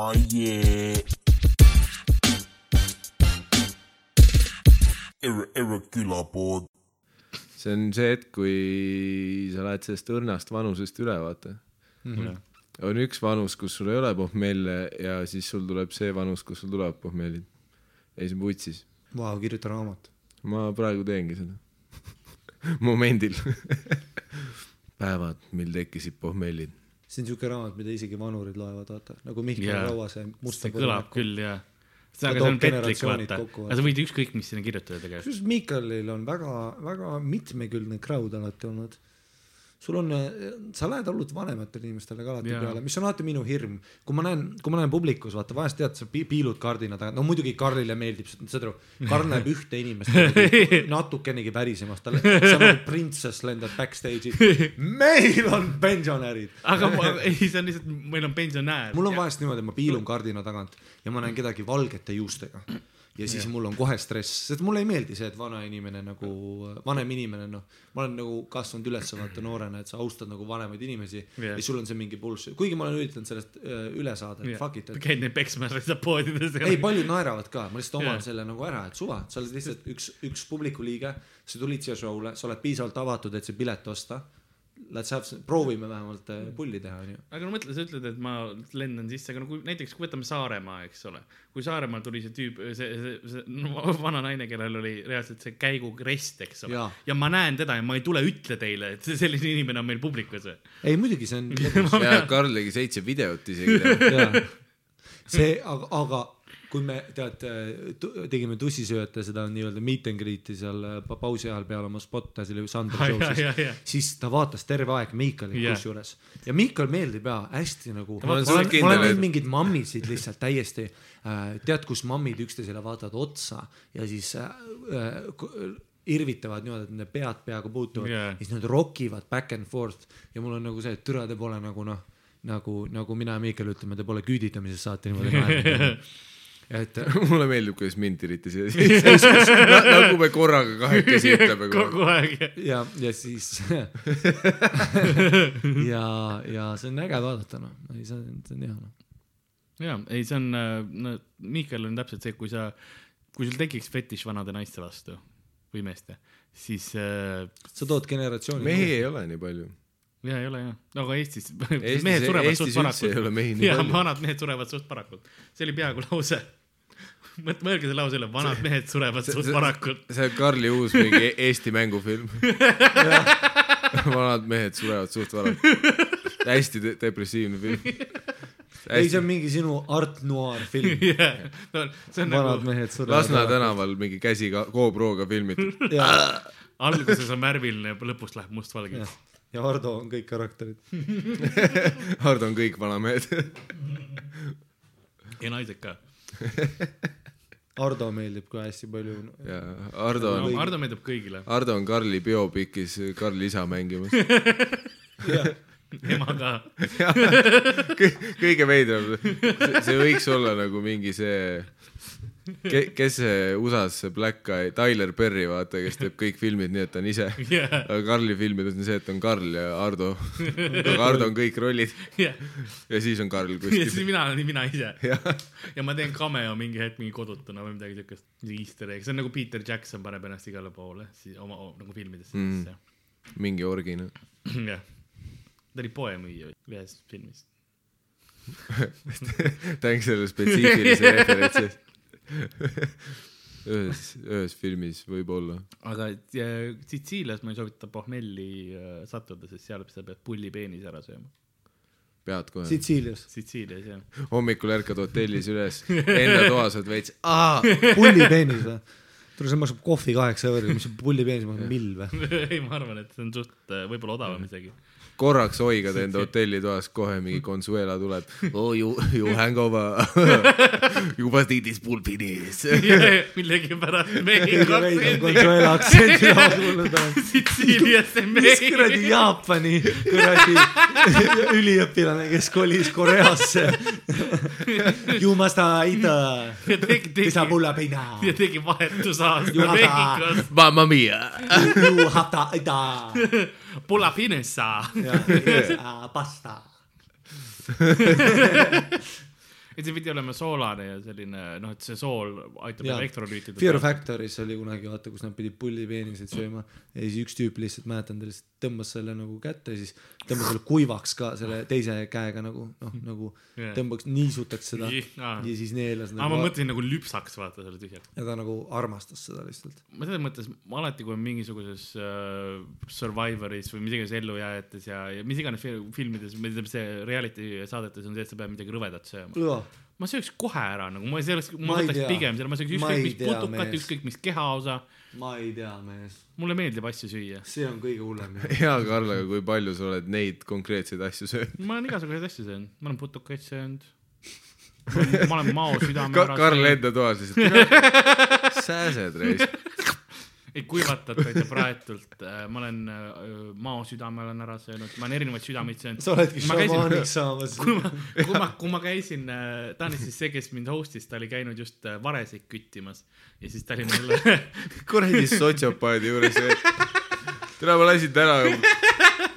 Oh yeah. Irre- Irregular see on see hetk, kui sa lähed sellest õrnast vanusest üle, vaata. on üks vanus, kus sul ei ole pohmelle ja siis sul tuleb see vanus, kus sul tulevad pohmellid. ja siis on vutsis. Vau, kirjuta raamat. ma praegu teengi seda. momendil. päevad, mil tekkisid pohmellid. See on siuke raamat, mida isegi vanurid loevad, vaata, nagu Mihkel Jaa. Rauase Musta see kõlab. küll jaa. see aga see on petlik vaata, kokku, aga sa võid ükskõik mis sinna kirjutada tegelikult. kusjuures Mihkelil on väga, väga mitmekülgne crowd alati olnud. Sul on, sa lähed hullult vanematele inimestele ka alati Jaa. peale, mis on alati minu hirm. kui ma näen, kui ma näen publikus, vaata vahest tead, sa pi- piilud kardina taga, no muidugi Karlile meeldib, saad aru, Karl näeb ühte inimest natukenegi pärisemas, tal, sa nagu printsess lendad backstage'i. meil on pensionärid. aga ma, ei, see on lihtsalt, meil on pensionär. mul on vahest niimoodi, et ma piilun kardina tagant ja ma näen kedagi valgete juustega ja siis ja. mul on kohe stress, sest mulle ei meeldi see, et vana inimene nagu, vanem inimene, noh, ma olen nagu kasvanud üles vaata noorena, et sa austad nagu vanemaid inimesi yeah. ja sul on see mingi bullshit, kuigi ma olen üritanud sellest öö, üle saada, et Jah. fuck it, et käid neid peksmas lihtsalt poodides. ei, paljud naeravad ka, ma lihtsalt oman yeah. selle nagu ära, et suva, sa oled lihtsalt üks, üks publiku liige, sa tulid siia show'le, sa oled piisavalt avatud, et see pilet osta. Let's have, proovime vähemalt äh, pulli teha, onju. aga no mõtle, sa ütled, et ma lendan sisse, aga no kui näiteks kui võtame Saaremaa, eks ole, kui Saaremaal tuli see tüüp, see, see, see no, vana naine, kellel oli reaalselt see käigukrest, eks ole ja ma näen teda ja ma ei tule ütle teile, et see- selline inimene on meil publikus. ei muidugi see on ja Karl tegi seitse videot isegi. See, aga, aga kui me tead, tegime tussisööjate seda nii-öelda meet and greet'i seal äh, pa- pausi ajal peale oma spotte, see oli jaa, jaa. siis, ta vaatas terve aeg Miikalit Jah. kusjuures ja Miikal meeldib ja hästi nagu. Ma olen näinud mingeid mammisid lihtsalt täiesti, tead, kus mammid üksteisele vaatavad otsa ja siis äh, äh, irvitavad niimoodi, et nende pead peaaegu puutuvad yeah., siis nad rokivad back and forth ja mul on nagu see, et türa, te pole nagu noh, nagu, nagu mina ja Miikal ütleme, te pole küüditamises saate niimoodi naernud. Et mulle meeldib, kuidas mind tiriti siia sisse. nagu me korraga kahekesi ütleme kogu aeg. ja, ja siis ja, ja see on äge vaadata noh, ei see on, see on hea noh. ja, ei, see on, no Miikal on täpselt see, kui sa, kui sul tekiks fetiš vanade naiste vastu või meeste, siis äh, sa tood generatsiooni. mehi ei ole nii palju. ja ei ole jah, aga Eestis, Eestis mehed surevad Eestis suht nii ja vanad mehed surevad suht varakult, see oli peaaegu lause. mõt-, mõelge selle lause üle, vanad mehed surevad suht see- varakult. see on Karli uus mingi Eesti mängufilm. vanad mehed surevad suht varakult. hästi de depressiivne film. ei, see on mingi sinu art noir film. jah, no see on vanad nagu, mehed surevad. Lasna. tänaval mingi käsi ka GoProga filmitud. alguses on värviline, lõpus läheb mustvalgeks. ja Hardo on kõik karakterid. Hardo on kõik vanamehed. ja naised ka. Hardo meeldib ka hästi palju. ja Hardo no, on, Hardo meeldib kõigile, Hardo on Karli biopikis Karli isa mängimas. ema ka. kõige veidram, see võiks olla nagu mingi see, kes see USA-s see Black Guy, Tyler Perry, vaata, kes teeb kõik filmid nii, et ta on ise. jah, aga Karli filmides on see, et on Karl ja Hardo. aga Hardo on kõik rollid jah. ja siis on Karl ja siis kuskil. mina olen mina ise jah, ja ma teen cameo mingi hetk mingi kodutuna või midagi siukest, easter egg, see on nagu Peter Jackson paneb ennast igale poole, siis oma nagu filmidesse Mm. sisse mingi orgina. jah, ta oli poemüüja ühes filmis. tänks selle spetsiifilise referentsi eest. ühes, ühes filmis võib-olla. aga Sitsiilias ma ei soovita pohmelli äh, sattuda, sest seal sa pead pulli peenise ära sööma. pead kohe. Sitsiilias. Sitsiilias jah. hommikul ärkad hotellis üles, enda toas oled veits, aa, pullipeenis või? tule, see maksab kohvi kaheksa euri, mis see pullipeenis maksab, mill või? ei, ma arvan, et see on suht äh, võib-olla odavam isegi. Korraks hoigad enda hotellitoas, kohe mingi Consuela tuleb. Oh you, you hangover. You must eat this pulpinis. millegipärast Mehhiko veidram Consuela aktsendi laulud on. Sitsiiliasse mis kuradi Mehhiko. Jaapani kuradi üliõpilane, kes kolis Koreasse. You must eat ja tegi, tegi, pisapulla peina. ja tegi vahetusaasta Juhata. Mehhikos. Mamma mia. You have to eat Pula pinessa. ja, pasta. et see pidi olema soolane ja selline noh, et see sool aitab Jaa. elektrolüütide Fear Factory's oli kunagi vaata, kus nad pidid pullipeeniseid sööma ja siis üks tüüp lihtsalt mäletan, ta lihtsalt tõmbas selle nagu kätte ja siis tõmbas selle kuivaks ka selle teise käega nagu noh, nagu Jaa. tõmbaks, niisutaks seda aa, ja siis neelas ma nagu mõtlesin nagu lüpsaks vaata selle tühjalt. ja ta nagu armastas seda lihtsalt. ma selles mõttes, ma alati, kui on mingisuguses äh, Survivoris või mis iganes ellujääjates ja, ja mis iganes fil- filmides, see reality saadetes on see, et sa pead midagi rõvedat sööma. Ma sööks kohe ära nagu, ma ei oleks, ma võtaks pigem selle, ma sööks ükskõik mis putukat, ükskõik mis kehaosa, ma ei tea, mees, mulle meeldib asju süüa. see on kõige hullem. hea Karl, aga kui palju sa oled neid konkreetseid asju söönud? ma olen igasuguseid asju söönud, ma olen putukaid söönud. ma olen mao südame Ka-, Karl enda toas lihtsalt. sääsed reis. Ei kuivatatud ja praetult, ma olen äh, mao südame olen ära söönud, ma olen erinevaid südameid söönud. sa oledki šamaaniks saamas. kui ma, kui ma, kui ma käisin, ta on siis see, kes mind host'is, ta oli käinud just äh, vareseid küttimas ja siis ta oli mulle kuradi sotsiopaadi juures. täna ma lasin täna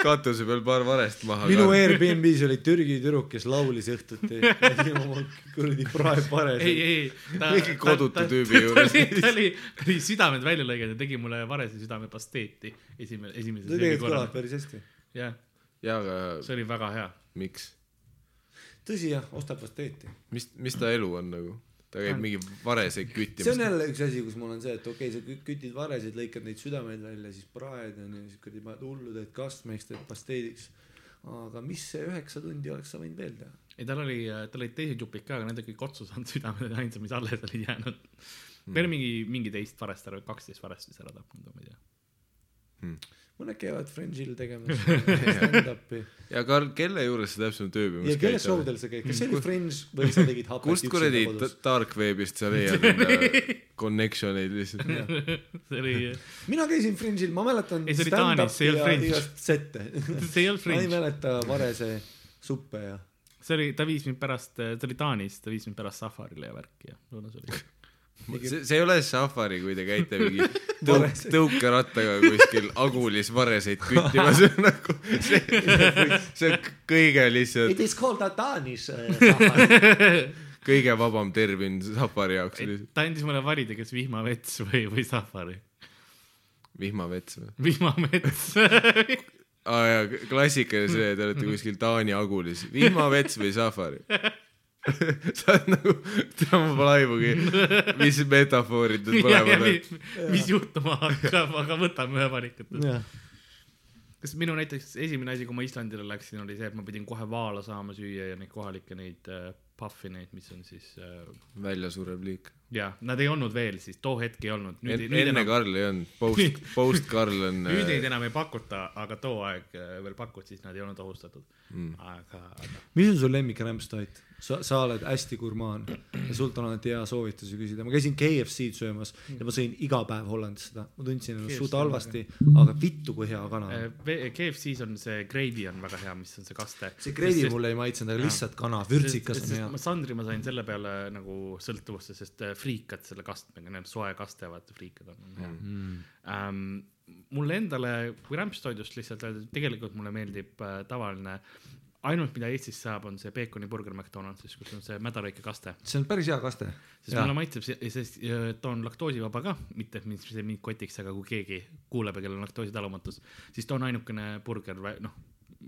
katuse peal paar varest maha. minu Airbnb-s oli Türgi tüdruk, kes laulis õhtuti. kuradi ei, praepares. ei, ta Mingi kodutu tüübi ta juures. oli, ta oli, ta oli südamed välja lõiganud ja tegi mulle varese südame pasteeti esimene, esimese see tegelikult kõlab päris hästi. jah, jaa, aga see oli väga hea. miks? tõsi jah, ostab pasteeti. mis, mis ta elu on nagu? Ta käib mingi vareseid see on küttimas. jälle üks asi, kus mul on see, et okei okay,, sa kü- kütid varesid, lõikad neid südameid välja, siis praed on ju, siis kuradi paned hullu, teed kastmeks, teed pasteediks. aga mis see üheksa tundi oleks sa võinud veel teha? ei, tal oli, tal olid teised jupid ka, aga need olid kõik otsa saanud, südamed olid ainsad, mis alles olid jäänud. veel mingi, mingi teist varest ära, kaksteist varest vist ära tapnud, ma ei tea. Mõned käivad Fringe'il tegemas stand-up'i. ja Karl, kelle juures sa täpsemalt ööbimas ja kelle käid? show del sa käid, kas see oli Fringe või sa tegid hapet kust kuradi ta- dark web'ist sa leiad enda connection eid lihtsalt? see oli, mina käisin Fringe'il, ma mäletan Ei, see oli Taanis, see ei olnud ja Fringe. igast sette. see ei olnud ma ei Fringe, mäleta Varese suppe ja. see oli, ta viis mind pärast, ta oli Taanis, ta viis mind pärast safarile ja värki ja õunas oli. see, see ei ole safari, kui te käite mingi tõuk-, tõukerattaga kuskil Agulis vareseid küttimas, see on nagu see, see on kõige lihtsalt, It is called a Danish uh, safari. kõige vabam termin safari jaoks ta andis mulle valida, kas vihmavets või, või safari. vihmavets või? vihmamets aa jaa, klassikaline see, te olete kuskil Taani Agulis, vihmavets või safari? sa oled nagu, tea ma pole aimugi, mis metafoorid need mõlemad on. mis juhtuma hakkab, aga võtame ühe valikutest. kas minu näiteks esimene asi, kui ma Islandile läksin, oli see, et ma pidin kohe vaala saama süüa ja neid kohalikke neid äh, puffineid, mis on siis äh, väljasurev liik. Ja nad ei olnud veel siis, too hetk ei olnud. enne enam, Karl ei olnud, post, post Karl on. nüüd neid enam ei pakuta, aga too aeg äh, veel pakuti, siis nad ei olnud ohustatud Mm. aga, aga mis on su lemmik rämpstoit? sa, sa oled hästi gurmaan ja sult on alati hea soovitusi küsida. ma käisin KFC-d söömas ja ma sõin iga päev Hollandis seda, ma tundsin ennast suht halvasti, aga vittu kui hea kana on. äh, KFC-s on see gravy on väga hea, mis on see kaste. see gravy mulle ei maitsenud, aga lihtsalt kana, vürtsikas on hea ma. Sandri ma sain selle peale nagu sõltuvusse, sest äh, friikad selle kastmega, need soe kaste, vaata friikad on, mm.. Um, mulle endale, kui rämpstoidust lihtsalt öelda, tegelikult mulle meeldib äh, tavaline, ainult mida Eestis saab, on see peekoniburger McDonaldsis, kus on see mädarõike kaste. see on päris hea kaste. sest mulle maitseb see, sest ta on laktoosivaba ka, mitte et mind see mind kotiks, aga kui keegi kuuleb ja kellel on laktoositalumatus, siis ta on ainukene burger, noh,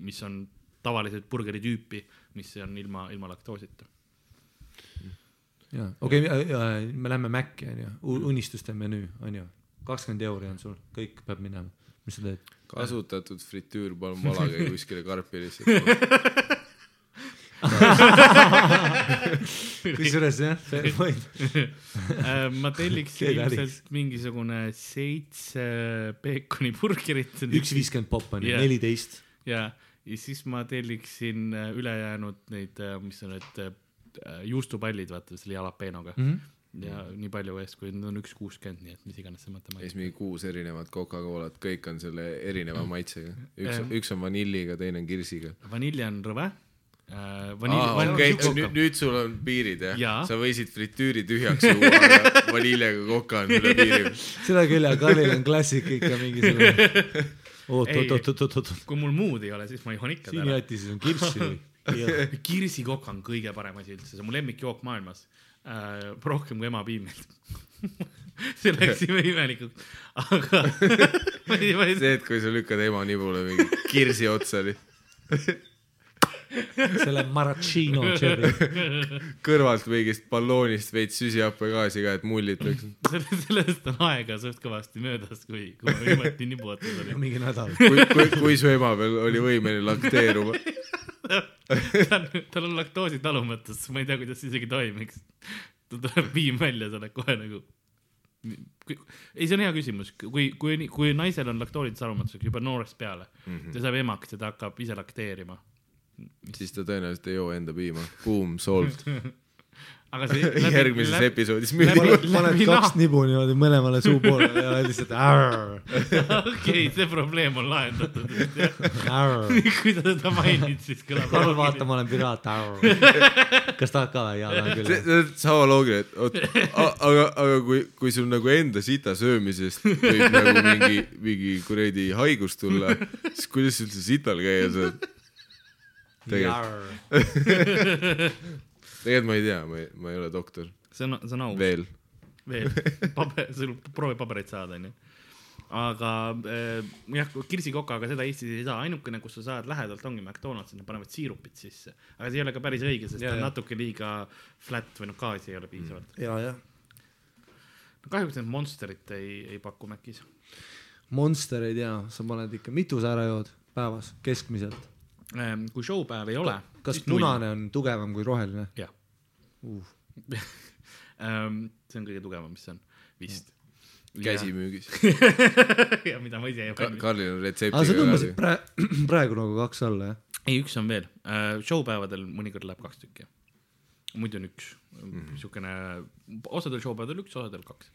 mis on tavaliselt burgeri tüüpi, mis on ilma, ilma laktoosita. jaa, okei okay,, me läheme Maci onju, unistuste menüü onju, kakskümmend euri on sul, kõik peab minema, mis sa teed? kasutatud fritüür, palun valage kuskile karpi lihtsalt. kusjuures jah, fair point. Äh, ma telliksin Keda ilmselt mingisugune seitse peekoniburgerit. üks viiskümmend popp onju, Jah. neliteist. ja, ja siis ma telliksin äh, ülejäänud neid, mis on need äh, juustupallid, vaata selle jalapenoga mm. -hmm. ja nii palju eest, kui need on üks kuuskümmend, nii et mis iganes see ja siis matemaatika. mingi kuus erinevat Coca-Colat, kõik on selle erineva maitsega. üks Jah., üks on vanilliga, teine on kirsiga. vanilj on rõve äh,. aa, vanilj, okei, vanilj, nüüd, nüüd sul on piirid jah ja.? sa võisid fritüüri tühjaks juua, aga vaniljaga Coca on üle piiri. seda küll, aga Karlil on klassika ikka mingisugune. oot, Ei. oot, oot, oot, oot, oot, kui mul muud ei ole, siis ma joon ikka siin ära. jätises on kirssi või? kirsikokk on kõige parem asi üldse, see on mu lemmikjook maailmas äh,. rohkem kui ema piim meeldib. see läks ime imelikuks, aga see, et kui sa lükkad ema nibule mingi kirsi otsa, selle maraschino cherry. kõrvalt mingist balloonist veits süsihappegaasi ka, et mullit lööks. sellest, on aega suht kõvasti möödas, kui, kui ma viimati nibuotas olin. mingi nädal. kui, kui, kui su ema veel oli võimeline lakteeruma. tal tal on laktoositalumatus, ma ei tea, kuidas see isegi toimiks. tal tuleb piim välja, oled kohe nagu. ei, see on hea küsimus, kui, kui, kui naisel on laktoositalumatus juba noorest peale mm, -hmm. ta saab emaks ja ta hakkab ise lakteerima. siis ta tõenäoliselt ei joo enda piima. Boom, solved. aga see järgmises episoodis läbi- müüb. paned läbi kaks nibu niimoodi mõlemale suu poolele ja lihtsalt okei, see probleem on lahendatud. arr. kui sa seda mainid, siis kõlab. Karl, vaata, ma olen piraat. kas tahad ka või? jaa, tahan see küll. see on sama loogiline, et oot, aga, aga kui, kui sul nagu enda sita söömisest võib nagu mingi, mingi kuradi haigus tulla, siis kuidas sa üldse sital käia saad? tegelikult, tegelikult ma ei tea, ma ei, ma ei ole doktor see on, see on aus. veel. veel paber, sul proovi pabereid saada, onju. aga äh, jah, kirsikokaga seda Eestis ei saa, ainukene, kus sa saad lähedalt ongi McDonalds, nad panevad siirupit sisse. aga see ei ole ka päris õige, sest Ja, ta on natuke liiga flat või noh, gaasi ei ole piisavalt ja, jah. mm.. kahjuks need Monsterit ei, ei paku Macis. Monster ei tea, sa paned ikka, mitu sa ära jood päevas keskmiselt? Ähm, kui showpäev ei ole. kas punane on tugevam kui roheline jah uh. see on kõige tugevam, mis on, vist. käsi müügis. ja mida ma ise ei Ka- valmis. Karlil on aga sa retseptiga tõmbasid. praegu, praegu nagu kaks alla, jah? ei, üks on veel uh,, showpäevadel mõnikord läheb kaks tükki. muidu on üks mm. -hmm. siukene, osadel showpäevadel üks, osadel kaks.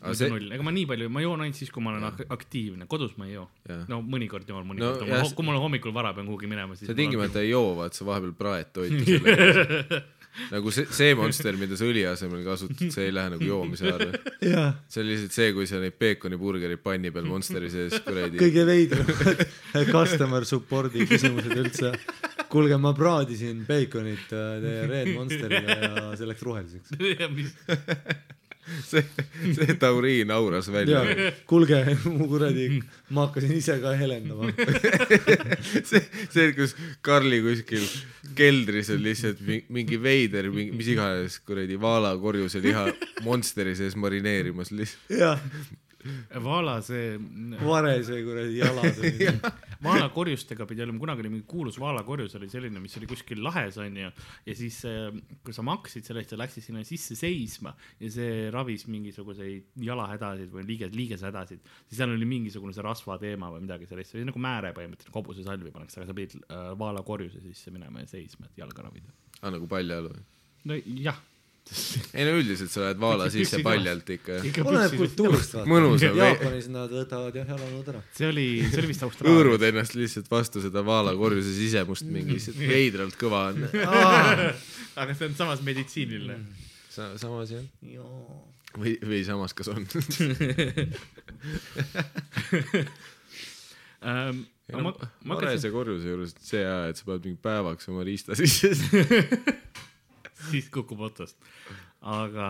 Aga see see, null, ega ma nii palju, ma joon ainult siis, kui ma olen ak aktiivne, kodus ma ei joo no mõnikord joon, mõnikord no, no,, kui mul hommikul vara pean kuhugi minema, siis sa. tingimata ei joo, vaat sa vahepeal praed toitu sellega. nagu see, see Monster, mida sa õli asemel kasutad, see ei lähe nagu joomise alla. jaa. see on lihtsalt see, kui sa neid peekoniburgereid panni peal Monsteri sees kuradi. kõige veidramad customer support'i küsimused üldse. kuulge, ma praadisin beikonit äh, teie Red Monsterile ja see läks roheliseks. see, see tauriin auras välja. kuulge, mu kuradi, ma hakkasin ise ka helendama. see, see, kus Karli kuskil keldris on lihtsalt mi- mingi veider, mis iganes kuradi vaalakorjuse liha Monsteri sees marineerimas lihtsalt. jah, Vaala see, varese kuradi jalad olid. Vaalakorjustega pidi olema, kunagi oli mingi kuulus vaalakorjus oli selline, mis oli kuskil lahes onju. ja siis, kui sa maksid selle eest, sa läksid sinna sisse seisma ja see ravis mingisuguseid jalahädasid või liige, liigeshädasid. siis seal oli mingisugune see rasva teema või midagi sellist, see oli nagu määre põhimõtteliselt, hobusesalvi pannakse, aga sa pidid äh, vaalakorjuse sisse minema ja seisma, et jalga ravida. aa, nagu palja all või? no jah. Ei no üldiselt sa lähed vaala sisse paljalt ikka. oleneb kultuurist vaata. mõnus on? Jaapanis nad võtavad jah jalanõud ära. see oli, see oli vist Austraalia. hõõrud ennast lihtsalt vastu seda vaalakorjuse sisemust mingi lihtsalt veidralt kõva on. aga see on samas meditsiiniline. Sa-, samas jah. jaa. või, või samas, kas on? Ähm, aga ma, ma hakkasin, varese korjuse juures see hea, et sa paned mingi päevaks oma riista sisse. siis kukub otsast. aga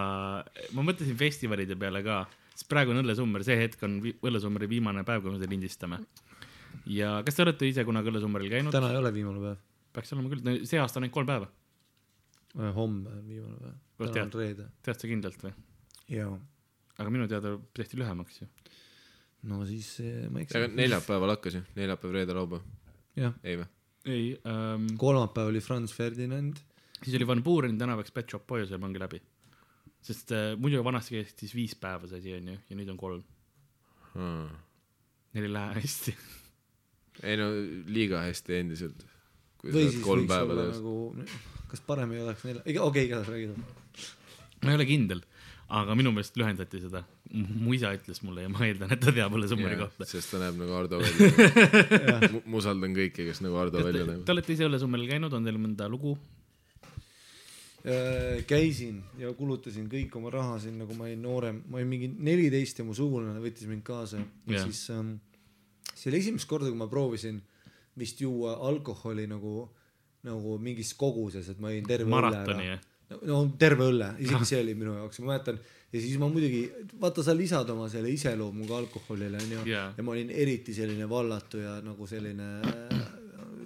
ma mõtlesin festivalide peale ka, sest praegu on Õllesummer, see hetk on Õllesummeri viimane päev, kui me seda lindistame. ja kas te olete ise kunagi Õllesummeril käinud? täna ei ole viimane päev. peaks olema küll, see aasta on ainult kolm päeva, homme on viimane päev. Täna on reede. tead sa kindlalt või? jaa. aga minu teada tehti lühemaks ju. no siis eh, ma aga eksin. neljapäeval hakkas ju, neljapäev, reede, laupäev. jah, ei või? ei ähm,, kolmapäev oli Franz Ferdinand. Siis oli Van Buureni tänav, eks Pet Shop Boy seal ongi läbi. sest äh, muidu vanasti kestis viis päeva see asi onju ja nüüd on kolm. Neil ei lähe hästi. ei no liiga hästi endiselt. kui või siis võiks päeva olla nagu, kas parem ei oleks neil, okei okay,, igatahes räägid. ma ei ole kindel, aga minu meelest lühendati seda. mu isa ütles mulle ja ma eeldan, et ta teab Õllesummeri kohta. sest ta näeb nagu Ardo välja. ma usaldan kõiki, kes nagu Ardo välja Te näevad. olete ise Õllesummeril käinud, on teil mõnda lugu? Äh, käisin ja kulutasin kõik oma raha sinna, kui ma olin noorem, ma olin mingi neliteist ja mu sugulane võttis mind kaasa. Ja Jah. siis ähm, see oli esimest korda, kui ma proovisin vist juua alkoholi nagu, nagu mingis koguses, et ma jõin terve maratoni jah? No terve õlle, isegi see oli minu jaoks, ma mäletan ja siis ma muidugi, vaata sa lisad oma selle iseloomu ka alkoholile onju Jaa. ja ma olin eriti selline vallatu ja nagu selline,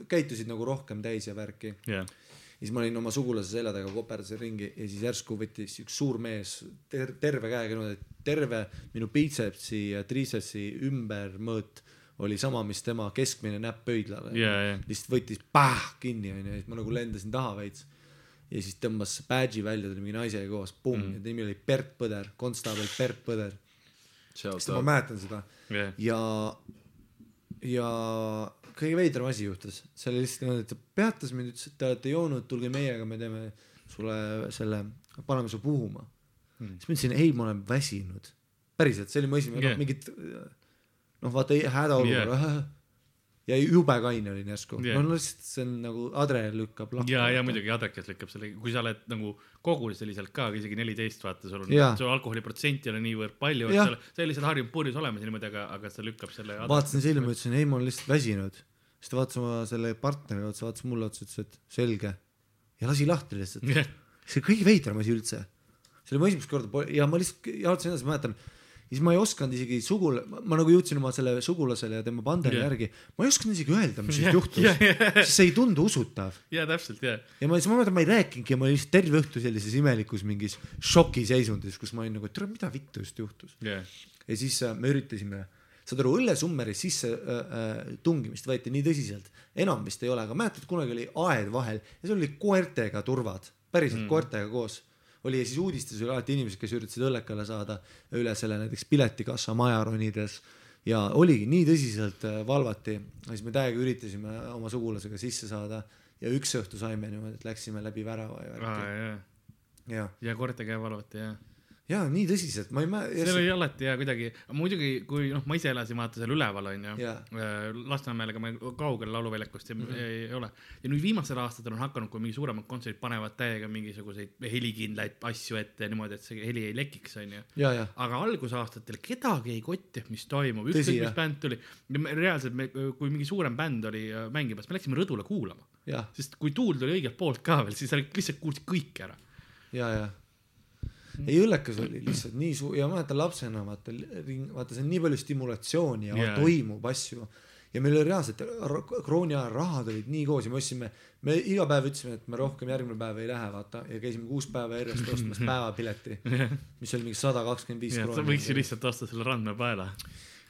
käitusid nagu rohkem täis ja värki. Jah ja siis ma olin oma sugulase selja taga, koperdasin ringi ja siis järsku võttis üks suur mees ter terve käega niimoodi, et terve minu piitsepsi ja triitsepsi ümbermõõt oli sama, mis tema keskmine näpp pöidlale Jaa, jaa. lihtsalt võttis päh kinni onju ja siis ma nagu lendasin taha veits ja siis tõmbas badge'i välja, tuli mingi naisega koos, pumm mm., ja ta nimi oli Bert Põder, konstaabel Bert Põder. ma mäletan seda jah ja, ja kõige veidram asi juhtus, see oli lihtsalt niimoodi, et ta peatas mind, ütles, et te olete joonud, tulge meiega, me teeme sulle selle, paneme su puhuma mm.. siis ma ütlesin, ei, ma olen väsinud. päriselt, see oli mu esimene yeah., mingit noh, vaata hädaolukord yeah. ja jube kaine olin järsku Yeah. yeah., no lihtsalt see on nagu adre lükkab lahti. ja, ja muidugi adrekas lükkab selle, kui sa oled nagu koguseliselt ka isegi neliteist, vaata sul on sul alkoholiprotsenti ei ole niivõrd palju, et sa, sa lihtsalt harjud purjus olema niimoodi, aga, aga see lükkab selle. vaatasin silma, ütlesin ei, ma olen lihtsalt väsinud. siis ta vaatas oma selle partneri otsa, vaatas mulle otsa, ütles, et selge. ja lasi lahti lihtsalt. jah, see oli kõige veidram asi üldse. see oli mu esimest korda ja ma lihtsalt jalutasin edasi, mäletan. Siis ma ei osanud isegi sugul-, ma nagu jõudsin oma selle sugulasele ja tema panderi Jah. yeah. järgi, ma ei osanud isegi öelda, mis yeah, juhtus yeah, yeah., sest see ei tundu usutav. ja täpselt ja, ja ma siis, ma mäletan, ma ei rääkinudki ja ma olin lihtsalt terve õhtu sellises imelikus mingis šokiseisundis, kus ma olin nagu, et tere, mida vittu just juhtus. jah, ja siis äh, me üritasime, saad aru, õllesummeri sisse äh, äh, tungimist võeti nii tõsiselt, enam vist ei ole, aga mäletad, kunagi oli aed vahel ja seal oli koertega turvad, päriselt mm. koertega koos oli ja siis uudistes oli alati inimesed, kes üritasid õllekale saada üle selle näiteks piletikassa maja ronides ja oligi nii tõsiselt äh, valvati, siis me täiega üritasime oma sugulasega sisse saada ja üks õhtu saime niimoodi, et läksime läbi värava ja ja, värki ja, ja, ja koerte käe valvati ja ja nii tõsiselt, ma ei mä-. seal oli alati ja kuidagi, muidugi kui noh, ma ise elasin vaata seal üleval onju yeah., Lasnamäel, ega ma kaugel lauluväljakust ei, mm -hmm. ei, ei ole. ja nüüd viimastel aastatel on hakanud, kui mingi suuremad kontserdid panevad täiega mingisuguseid helikindlaid asju ette niimoodi, et see heli ei lekiks onju. aga algusaastatel kedagi ei kotti, mis toimub, ükskõik mis bänd tuli. reaalselt me, kui mingi suurem bänd oli äh, mängimas, me läksime rõdule kuulama, sest kui tuul tuli õigelt poolt ka veel, siis lihtsalt kuulsid kõik ära. ja, ja ei õllekas oli lihtsalt nii suur ja ma mäletan lapsena vaata vaata see on nii palju stimulatsiooni ja yeah. toimub asju ja meil oli reaalselt krooni ajal rahad olid nii koos ja me ostsime, me iga päev ütlesime, et me rohkem järgmine päev ei lähe, vaata ja käisime kuus päeva järjest ostmas päevapileti, mis oli mingi sada kakskümmend viis krooni. võiks ju lihtsalt osta selle Randme paela.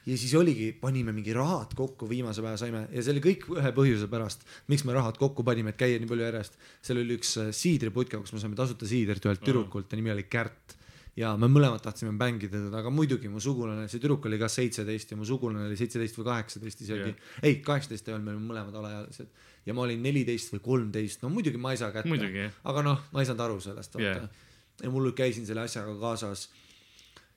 Ja siis oligi, panime mingi rahad kokku, viimase päeva saime ja see oli kõik ühe põhjuse pärast, miks me rahad kokku panime, et käia nii palju järjest. seal oli üks äh, siidriputka, kus me saime tasuta siidrit ühelt tüdrukult ja nimi oli Kärt. ja me mõlemad tahtsime mängida teda, aga muidugi mu sugulane, see tüdruk oli ka seitseteist ja mu sugulane oli seitseteist või kaheksateist isegi yeah.. ei, kaheksateist ei olnud, me olime mõlemad alaealised ja ma olin neliteist või kolmteist, no muidugi ma ei saa kätte aga noh, ma ei saanud aru sellest, vaata yeah.. ja mul käisin selle asjaga kaasas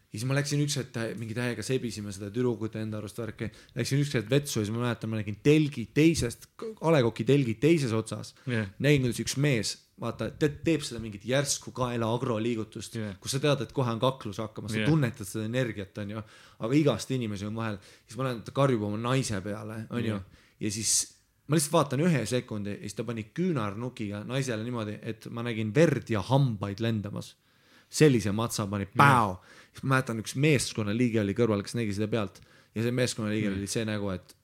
ja siis ma läksin üks hetk mingi täiega sebisime seda tüdrukut enda arust värki, läksin üks hetk vetsu ja siis ma mäletan, ma nägin telgi teisest, A Le Coq'i telgi teises otsas Jah. nägin, kuidas üks mees, vaata, te teeb seda mingit järsku kaela agroliigutust Jah. kus sa tead, et kohe on kaklus hakkamas, sa Jah. tunnetad seda energiat, onju, aga igast inimesi on vahel, siis ma näen, et ta karjub oma naise peale, onju Jah., ja siis ma lihtsalt vaatan ühe sekundi ja siis ta pani küünarnukiga naisele niimoodi, et ma nägin verd ja hambaid lendamas. sellise matsa pani, päo. ma mäletan, üks meeskonnaliige oli kõrval, kes nägi seda pealt. Ja see meeskonnaliige oli see nägu, et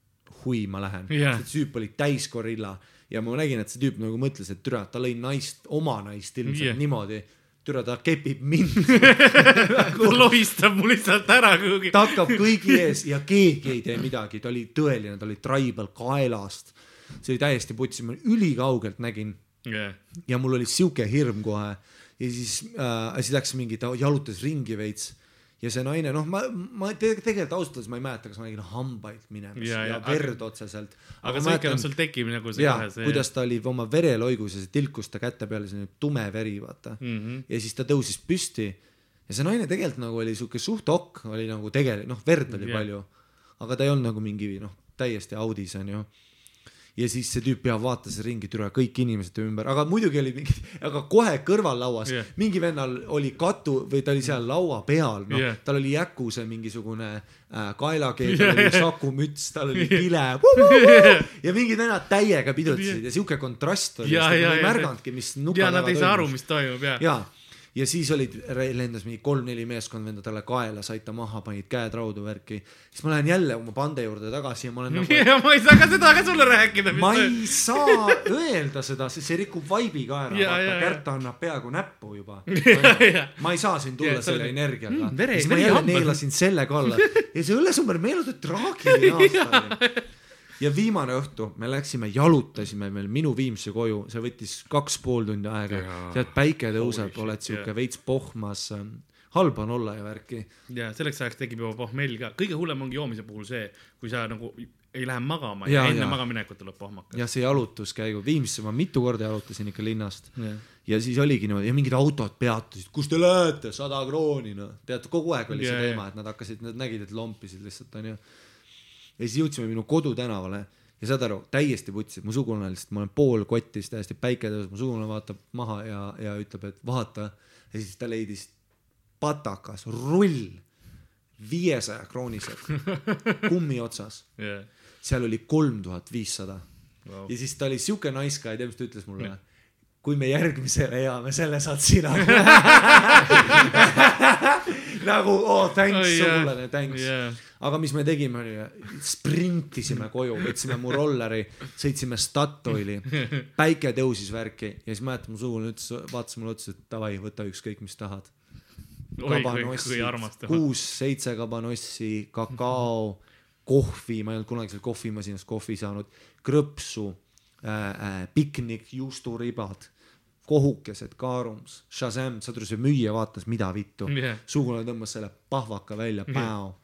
hui, ma lähen. Jah. see tüüp oli täis gorilla. Ja ma nägin, et see tüüp nagu mõtles, et türa, ta lõi naist, oma naist ilmselt yeah. niimoodi. türa, ta kepib mind, lohistab mu lihtsalt ära kuhugi. ta hakkab kõigi ees ja keegi ei tee midagi, ta oli tõeline, ta oli tribal kaelast. see oli täiesti putsi, ma ülikaugelt nägin. Jah, ja mul oli siuke hirm kohe. Ja siis äh,, siis läks mingi, ta jalutas ringi veits ja see naine, noh, ma, ma te, tegelikult ausalt öeldes ma ei mäleta, kas ma nägin hambaid minemas Ja, ja, ja, verd aga, otseselt. aga see ikka, sul tekib nagu see ja kohe see. kuidas ta oli oma vereloigus ja see tilkus ta käte peale, selline tume veri, vaata mm. -hmm. ja siis ta tõusis püsti ja see naine tegelikult nagu oli siuke suht okk, oli nagu tegelikult, noh, verd oli Jah. yeah. palju, aga ta ei olnud nagu mingi noh, täiesti audis onju. Ja siis see tüüp ja vaatas ringi, türa kõik inimesed ümber, aga muidugi oli mingi, aga kohe kõrvallauas Jah. yeah. mingi vennal oli katu või ta oli seal laua peal, noh Jah. yeah., tal oli jäkuse mingisugune äh, kaelakeel Jah, yeah,, tal oli jah. sakumüts, tal oli Jah. vile ja mingid vennad täiega pidutasid ja siuke kontrast oli, ja, ei märganudki, mis ja nad ei saa aru, mis toimub ja. ja, ja siis olid, lendas mingi kolm-neli meeskonda venda talle kaela, said ta maha, panid käed raudu värki. siis ma lähen jälle oma pande juurde tagasi ja ma olen nagu, ja ma ei saa ka seda ka sulle rääkida. ma ei saa öelda seda, sest see rikub vaibi ka ära, vaata. Kärt annab peaaegu näppu juba. ma ei saa siin tulla Ja, selle energiaga Mm, siis ma jälle neelasin selle kalla ja see õllesumber meenutab traagiline aasta oli ja viimane õhtu me läksime, jalutasime veel minu Viimsi koju, see võttis kaks pool tundi aega tead päike tõuseb oled siuke jah. veits pohmas, halb on olla ja värki. ja selleks ajaks tekib juba pohmell ka, kõige hullem ongi joomise puhul see, kui sa nagu ei lähe magama ja, Ja, ja enne ja. magaminekut tuleb pohmakas. jah, see jalutuskäigu, Viimsisse ma mitu korda jalutasin ikka linnast Jah. ja siis oligi niimoodi ja mingid autod peatusid, kus te lähete, sada krooni noh, tead kogu aeg oli Ja, see ja. teema, et nad hakkasid, nad nägid, et lompisid lihtsalt onju. Ja siis jõudsime minu kodutänavale. Ja saad aru, täiesti putsi, mu sugulane lihtsalt, ma olen pool kotis, täiesti päike tõuseb, mu sugulane vaatab maha ja, ja ütleb, et vaata. Ja siis ta leidis patakas rull viiesaja kroonised kummi otsas, jah, seal oli kolm tuhat viissada ja siis ta oli siuke nice guy, tead mis ta ütles mulle? Kui me järgmisele jääme, selle saad sina. nagu oh thanks Oh, yeah. sugulane, thanks Jah. aga mis me tegime, oli sprintisime koju, võtsime mu rolleri, sõitsime Statoili, päike tõusis värki ja siis mäletan, mu sugulane ütles, vaatas mulle otsa, et davai, võta ükskõik, mis tahad. kuus-seitse kabanossi, kakao, kohvi, ma ei olnud kunagi seal kohvimasinas kohvi saanud, krõpsu äh,, äh, piknik, juusturibad, kohukesed, kaarums, Shazam, saad aru, see müüja vaatas, mida vittu Jah. sugulane tõmbas selle pahvaka välja, päo,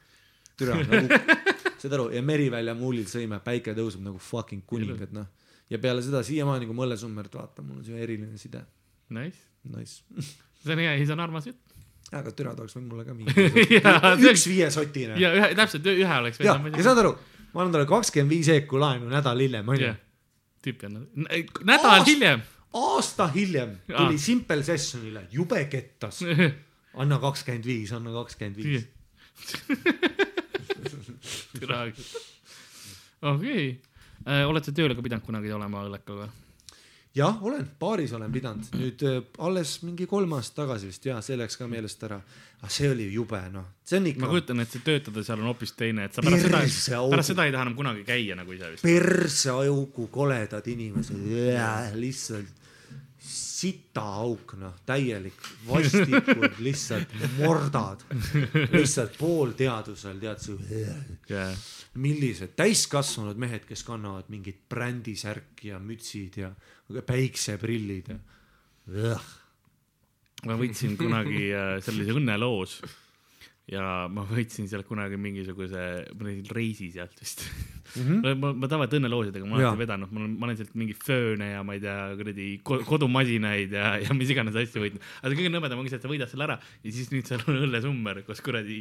türa nagu, saad aru, ja Merivälja muulil sõime, päike tõuseb nagu fucking kuningad noh. ja peale seda siiamaani, kui ma õllesummert vaatan, mul on see eriline side, Nice, nice. see on hea, see on armas jutt. aga türa tooks võinud mulle ka mingi üks viiesotine. ja ühe, täpselt ühe oleks ja, ja saad aru, ma annan talle kakskümmend viis eeku laenu nädal hiljem, onju jah, tüüp on, nädal Aast- hiljem. Aasta hiljem tuli Simple Sessionile, jube kettas. anna kakskümmend viis, anna kakskümmend viis. okei, olete tööle ka pidanud kunagi olema õllekal või? jah, olen, baaris olen pidanud, nüüd äh, alles mingi kolm aastat tagasi vist ja see läks ka meelest ära. aga see oli jube noh, see on ma ikka kujutan, et see töötada seal on hoopis teine, et sa pärast seda Perse, augu. pärast seda ei taha enam kunagi käia nagu ise vist. perseaugu koledad inimesed, lihtsalt sitaauk noh, täielik, vastikud lihtsalt mordad, lihtsalt poolteadusel tead sa millised täiskasvanud mehed, kes kannavad mingit brändisärki ja mütsid ja päikseprillid ja. ma võitsin kunagi äh, sellise õnneloos ja ma võitsin sealt kunagi mingisuguse, ma olin reisi sealt vist mm. -hmm. ma, ma tavaliselt õnneloosidega ma olen alati vedanud, ma olen, ma olen sealt mingi fööne ja ma ei tea, kuradi ko- kodumasinaid ja, ja mis iganes asju võitnud. aga kõige nõmedam ongi see, et sa võidad selle ära ja siis nüüd seal on õllesummer koos kuradi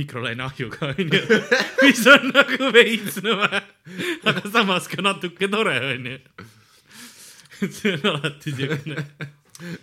mikrolaineahjuga onju, mis on nagu veits nõme, aga samas ka natuke tore onju. et see on alati siukene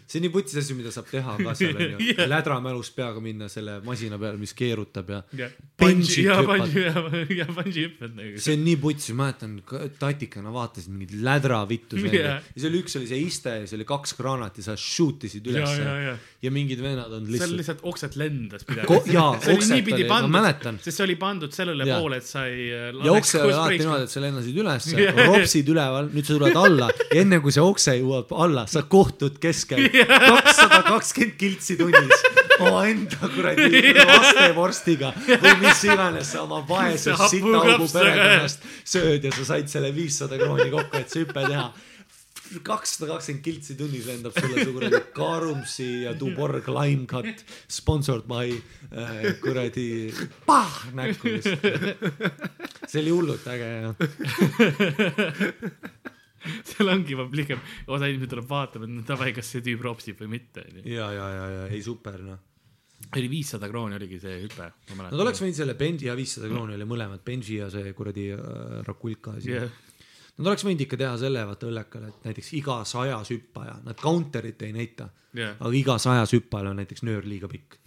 see on nii putsis asi, mida saab teha ka seal onju yeah. lädramälus peaga minna selle masina peale, mis keerutab ja ja Bungee ja hüppad. bungee ja, ja bungee hüpped nagu. see on nii putsis, mäletan ka- tatikana vaatasin mingit lädravittu seal Jah. yeah. ja seal üks oli see iste ja seal oli kaks kraanat ja sa shoot isid ülesse Ja, ja, ja. ja mingid vennad on seal lihtsalt lihtsalt oksed lendas Ko- jaa, oksed oli- ma pandud mäletan., sest see oli pandud sellele Jaa. poole, et sa ei. ja okse oli alati niimoodi, et sa lendasid ülesse Jah. ropsid üleval, nüüd sa tuled alla ja enne kui see okse jõuab alla, sa kohtud keskel kakssada kakskümmend kiltsi tunnis. omaenda kuradi lastevorstiga või mis iganes sa oma vaeses sitaugu perekonnast sööd ja sa said selle viissada krooni kokku, et see hüpe teha. kakssada kakskümmend kiltsi tunnis lendab sulle su kuradi Karumsi ja Tuborg Lime Cut sponsored by äh, kuradi pah näkku lihtsalt see oli hullult äge jah seal ongi juba pigem, osa inimesi tuleb vaatama, et no davai, kas see tüüp ropsib või mitte. ja ja ja ja ei super noh oli viissada krooni oligi see hüpe. Nad oleks võinud selle Benji ja viissada krooni oli mõlemad Benji ja see kuradi äh, Rakulka asi jah, Nad oleks võinud ikka teha selle vaata õllekale, et näiteks iga sajas hüppaja, nad counter'it ei näita Jah. aga iga sajas hüppajal on näiteks nöör liiga pikk.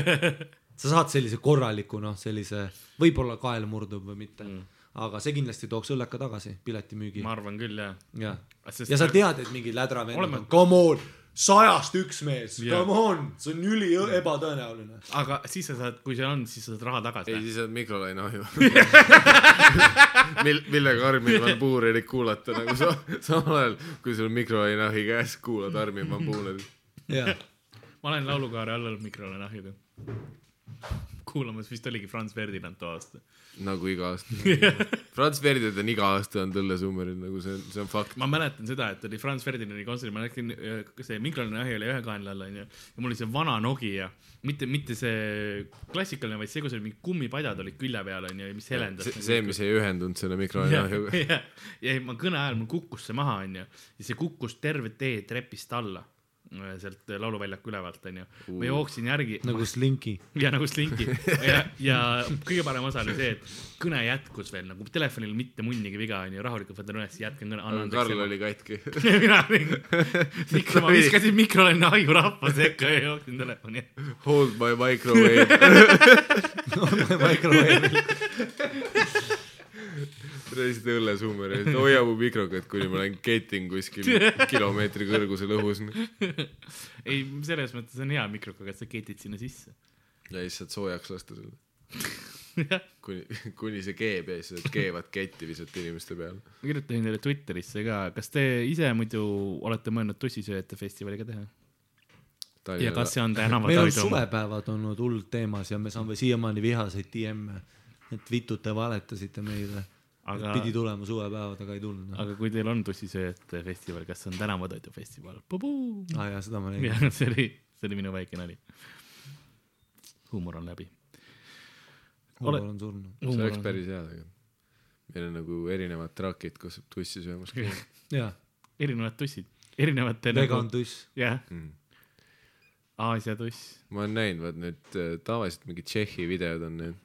sa saad sellise korraliku noh, sellise, võib-olla kael murdub või mitte mm., aga see kindlasti tooks õlleka tagasi, piletimüügi ma arvan küll jah. ja, Sest- ja sa tead, et mingi lädravend Oleme- on, come on, sajast üks mees, Jaa. come on, see on üli ebatõenäoline. aga siis sa saad, kui see on, siis sa saad raha tagasi ei,. siis on mikrolaineahju Mil-, millega Armin van Buurenit kuulata nagu sa, samal ajal, kui sul on mikrolaineahi käes, kuulad Armin van Buurenit. jah, ma olen laulukaare all olnud mikrolane ahjuga. kuulamas vist oligi Franz Ferdinand too aasta. Nagu iga aasta. Franz Ferdinand on iga aasta on Tõllesummeril nagu see, see on fakt. ma mäletan seda, et oli Franz Ferdinandi kontsert, ma läksin, see mikrolane ahi oli ühe kaenla all onju ja mul oli see vana Nokia, mitte, mitte see klassikaline, vaid see, kus oli mingid kummipadjad olid külje peal onju, mis helendas. see, see, mis ei ühendunud selle mikrolaineahjuga. ja, ja ma kõne ajal mul kukkus see maha onju ja see kukkus terve tee trepist alla sealt lauluväljaku ülevalt onju. ma jooksin järgi nagu Slinki. ja nagu Slinki ja, ja kõige parem osa oli see, et kõne jätkus veel nagu telefonil mitte munnigi viga onju, rahulikult võtan üles, jätkan kõne. aga Karl oli katki. mina olin, mikro, ma viskasin mikrolenne aju rahva sekka ja jooksin telefoni. Hold my microwave. Microwave. Reisid Õllesummeril, et hoia mu mikrokott, kuni ma olen ketting kuskil kilomeetri kõrgusel õhus. ei, selles mõttes on hea mikroga, et sa ketid sinna sisse. ja siis saad soojaks lasta selle. kuni, kuni see keeb ja siis saad keevat ketti visata inimeste peale. ma kirjutasin teile Twitterisse ka, kas te ise muidu olete mõelnud tussisööjate festivali ka teha? ja kas see on meil on suvepäevad olnud hull teemas ja me saame siiamaani vihaseid DM-e, et vitute valetasite meile Aga- pidi tulema suvepäevad, aga ei tulnud. aga kui teil on tussisööjate festival, kas see on tänavatoidu festival? aa ah, jaa, seda ma nägin. see oli, see oli minu väike nali. huumor on läbi. huumor on surnud. see oleks päris hea tegelikult. meil on nagu erinevad trakid, kus saab tussi söömas käia jaa, erinevad tussid, erinevate nagu vegan, tuss. jah mm.. Aasia tuss. ma olen näinud, vaat need tavaliselt mingid Tšehhi videod on need,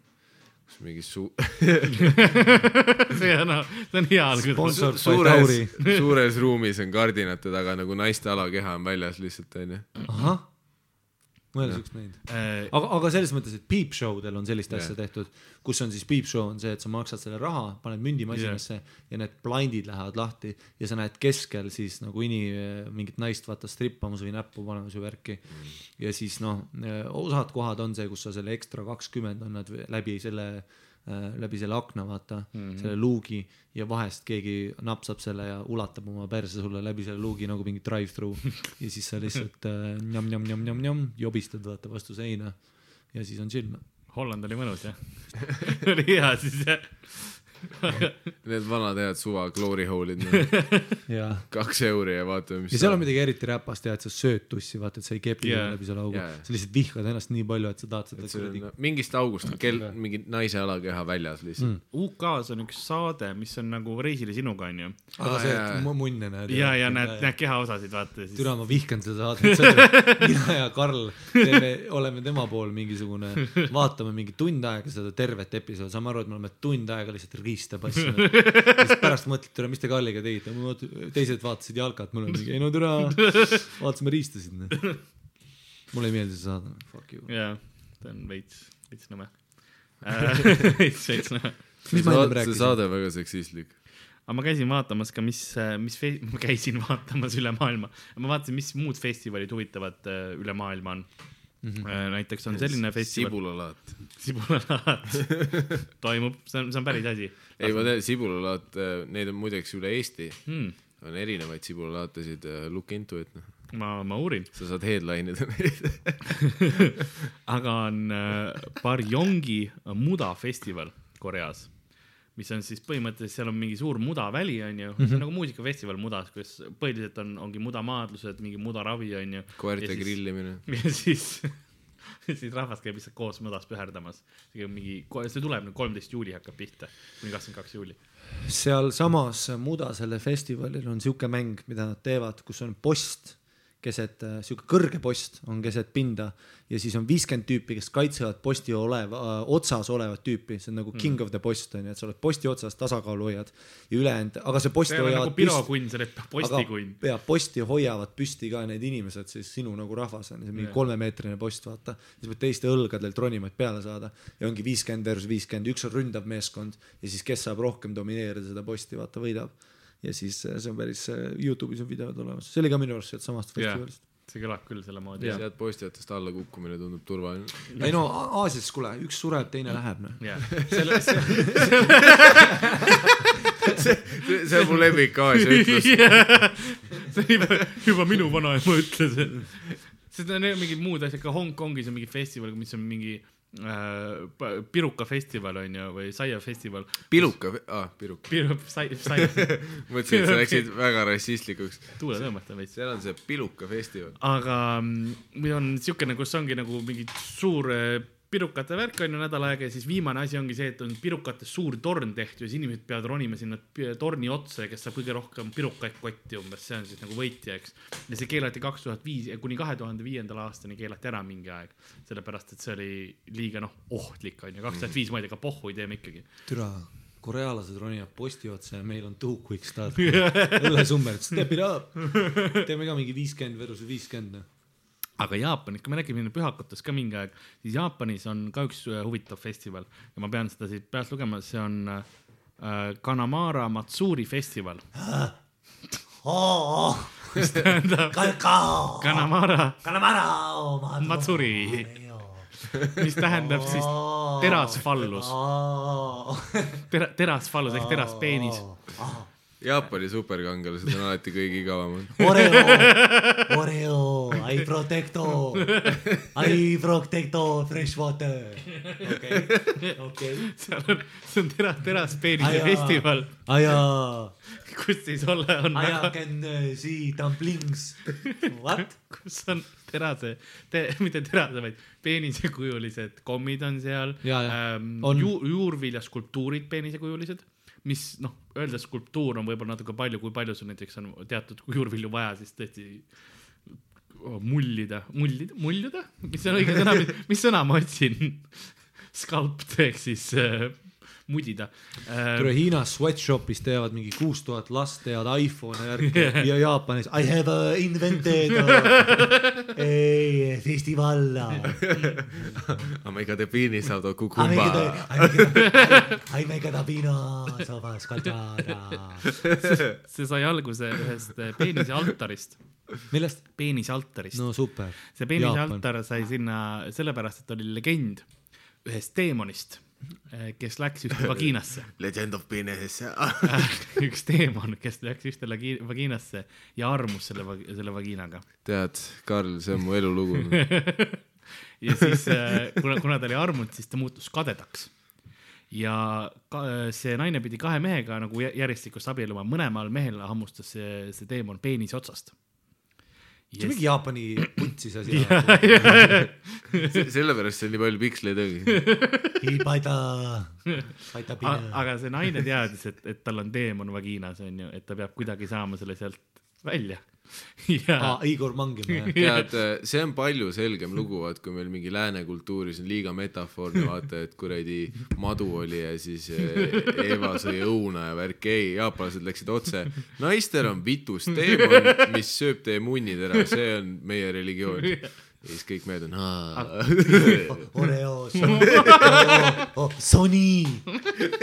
kus mingi su-, see on, see on hea algus. Sponsor- suures, suures ruumis on kardinate taga nagu naiste alakeha on väljas lihtsalt onju. ahah, ole siukest näinud. Äh, aga, aga selles mõttes, et peep-showdel on sellist Jah. asja tehtud, kus on siis peep-show on see, et sa maksad selle raha, paned mündimasinasse yeah. ja need blindid lähevad lahti ja sa näed keskel siis nagu ini-, mingit naist vaata strippamas või näppu panemas või värki mm.. ja siis noh, osad kohad on see, kus sa selle ekstra kakskümmend annad läbi selle äh, läbi selle akna vaata mm, -hmm. selle luugi ja vahest keegi napsab selle ja ulatab oma perse sulle läbi selle luugi nagu mingi drive-thru ja siis sa lihtsalt äh, njam-njam-njam-njam-njam jobistad vaata vastu seina ja siis on chill. Holland oli mõnus jah oli hea siis jah. Need vanad head suva glory hole'id no., ja, kaks euri ja vaatame, mis ja seal on midagi eriti räpast ja et sa sööd tussi, vaata, et sa ei kepi yeah. läbi selle augu yeah. sa lihtsalt vihkad ennast nii palju, et sa tahad seda kuradi on mingist august on kell, mingi naise alakeha väljas lihtsalt mm.. UK-s on üks saade, mis on nagu Reisile sinuga onju. aga Aa, see, jaa, et munne näed. ja, ja näed, näed kehaosasid vaata siis. türa, ma vihkan seda saadet, mina ja Karl teeme, oleme tema pool mingisugune, vaatame mingi tund aega seda tervet episoodi, saame aru, et me oleme tund aega lihtsalt riista passinud. siis pärast mõtled, türa, mis te Karliga tegite, teised vaatasid jalkat, mul on mingi, ei no türa, vaatasime riistasid. mulle ei meeldi see saade, fuck you. jaa, ta on veits, veits nõme. veits, veits nõme. mis ma ennem see rääkisin? saade on väga seksistlik. aga ma käisin vaatamas ka, mis, mis, ma käisin vaatamas üle maailma, ma vaatasin, mis muud festivalid huvitavad äh, üle maailma on mm. -hmm. näiteks on selline festival, sibulalaat. sibulalaat toimub, see on, see on päris asi ei, ma tean, sibulalaat, neid on muideks üle Eesti, hmm,. on erinevaid sibulalaatasid, look into it, noh. ma, ma uurin, sa saad headline ida neid. aga on äh, Barjongi muda festival Koreas, mis on siis põhimõtteliselt seal on mingi suur mudaväli onju mm, -hmm. see on nagu muusikafestival mudas, kus põhiliselt on, ongi mudamaadlused, mingi mudaravi onju. koerte. grillimine. ja siis, siis rahvas käib lihtsalt koos mudas püherdamas. see on mingi, see tuleb nüüd kolmteist juuli hakkab pihta, kuni kakskümmend kaks juuli. sealsamas Muda selle festivalil on siuke mäng, mida nad teevad, kus on post, keset äh, sihuke kõrge post on keset pinda ja siis on viiskümmend tüüpi, kes kaitsevad posti oleva äh,, otsas olevat tüüpi, see on nagu king of the post on ju, et sa oled posti otsas, tasakaalu hoiad ja ülejäänud, aga see posti see ei ole hoiavad nagu pirokunn, see on postikunn. ja posti hoiavad püsti ka need inimesed, siis sinu nagu rahvas on, see on mingi Jah. kolmemeetrine post, vaata. siis pead teiste õlgadelt ronima, et peale saada ja ongi viiskümmend versus viiskümmend, üks on ründav meeskond ja siis kes saab rohkem domineerida seda posti, vaata, võidab. Ja siis äh, see on päris, Youtube'is on videod olemas, see oli ka minu arust sealt samast Jah. festivalist. see kõlab küll selle moodi. sealt postiotest alla kukkumine tundub turvaline. ei no Aasias, kuule, üks sureb, teine läheb, noh. selle, see, see on mu lemmik Aasia ütlus. see on juba, juba minu vanaema ütles, et sest on mingid muud asjad, ka Hongkongis on mingi festival, mis on mingi piruka festival on ju, või saia festival. piluka, aa, piruka. Piru-, sai-, sai-, mõtlesin, et sa läksid väga rassistlikuks. tuule tõmmata veits. seal on see piluka festival. aga mm, meil on siukene, kus ongi nagu mingi suur äh, pirukate värk on ju nädal aega ja siis viimane asi ongi see, et on pirukatest suur torn tehtud ja siis inimesed peavad ronima sinna torni otsa ja kes saab kõige rohkem pirukaid kotti umbes, see on siis nagu võitja, eks. ja see keelati kaks tuhat viis, kuni kahe tuhande viiendal aastani keelati ära mingi aeg, sellepärast et see oli liiga noh, ohtlik on ju, kaks tuhat viis ma ei tea, aga pohhu teeme ikkagi. türa, korealased ronivad posti otsa ja meil on two quick start. õllesummer, step it up. teeme ka mingi viiskümmend versus viiskümmend, noh. Aga Jaapanis, kui me räägime pühakutest ka mingi aeg, siis Jaapanis on ka üks äh, huvitav festival. Ja ma pean seda siit peast lugema, see on äh, Kanamara Matsuri festival. mis tähendab Kanamara Matsuri, mis tähendab siis terasfallus, tera-, terasfallus ehk teraspeenis. Jaapani superkangelased on alati kõige igavamad. Oreo, Oreo, I protecto, I protecto fresh water. okei, okei. seal on, see on tera-, teraspeenise Ajaa. festival, Aja, kus siis olla on Aja väga, can uh, see dumplings. What? kus on terase te,, mitte terase, vaid peenisekujulised kommid on seal. Ähm, On. ju, juurviljaskulptuurid peenisekujulised, mis noh, öelda skulptuur on võib-olla natuke palju, kui palju sul näiteks on teatud juurvilju vaja, siis tõesti oh, mullida, mullida, muljuda, mis on õige sõna, mis sõna ma otsin? sculpt ehk siis äh, mudida äh,. tule Hiinas sweatshop'is teevad mingi kuus tuhat last teevad iPhone'e järgi ja Jaapanis I have uh, invented a festival. Amiga de pinis make kukumba it, I make it, I make it a pino sovas calzada. see sai alguse ühest äh, peenise altarist, millest? peenise altarist no super. see peenise Jaapan. altar sai sinna sellepärast, et oli legend ühest teemonist, kes läks ühte vagiinasse. Legend of Penis. üks teemon, kes läks ühte lagi- vagiinasse ja armus selle, selle vagiinaga. tead, Karl, see on mu elulugu. ja siis, kuna, kuna ta oli armunud, siis ta muutus kadedaks. ja ka, see naine pidi kahe mehega nagu jä- järjestikust abielluma, mõlemal mehel hammustas see, see teemon peenise otsast. See on mingi Jaapani putsis asi. sellepärast seal nii palju piksleid pino. aga see naine teadis, et, et tal on teemon vagiinas onju, et ta peab kuidagi saama selle sealt välja. ja aa, Igor Mangimäe. tead, see on palju selgem lugu, vaat kui meil mingi lääne kultuuris on liiga metafoorne, vaata, et kuradi madu oli ja siis eh, Eva sõi õuna ja värk, ei, jaapanlased läksid otse. naistel on vitus teemon, mis sööb teie munnid ära, see on meie religioon. ja siis kõik mehed on. Oreo, Sony,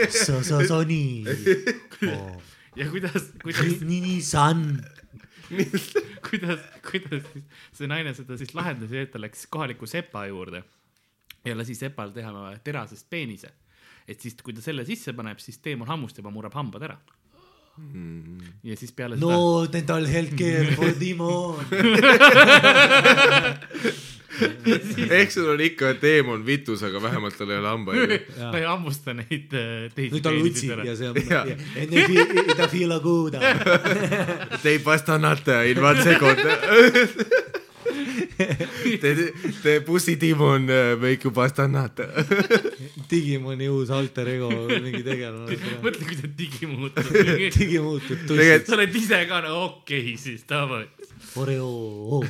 so, so Sony ja kuidas, kuidas, Nissan, kuidas, kuidas siis see naine seda siis lahendas et ta läks kohaliku sepa juurde ja lasi sepal teha terasest peenise. et siis, kui ta selle sisse paneb, siis teemon hammustab ja murrab hambad ära. ja siis peale seda no dental healthcare for demon. ehk sul on ikka teemon vitus, aga vähemalt tal ei ole hambaid. ta ei hammusta neid äh, teisi nüüd ta lutsib ja see on. Ta feel good. Te ei pasta nata in one second. Te, te pussy demon uh, make you pasta nata. Digimoni uus alter ego mingi tegelane. mõtle, kui see digi muutub. Digi Tegelikult- sa oled ise ka nagu okei okay, siis davai. Oreo.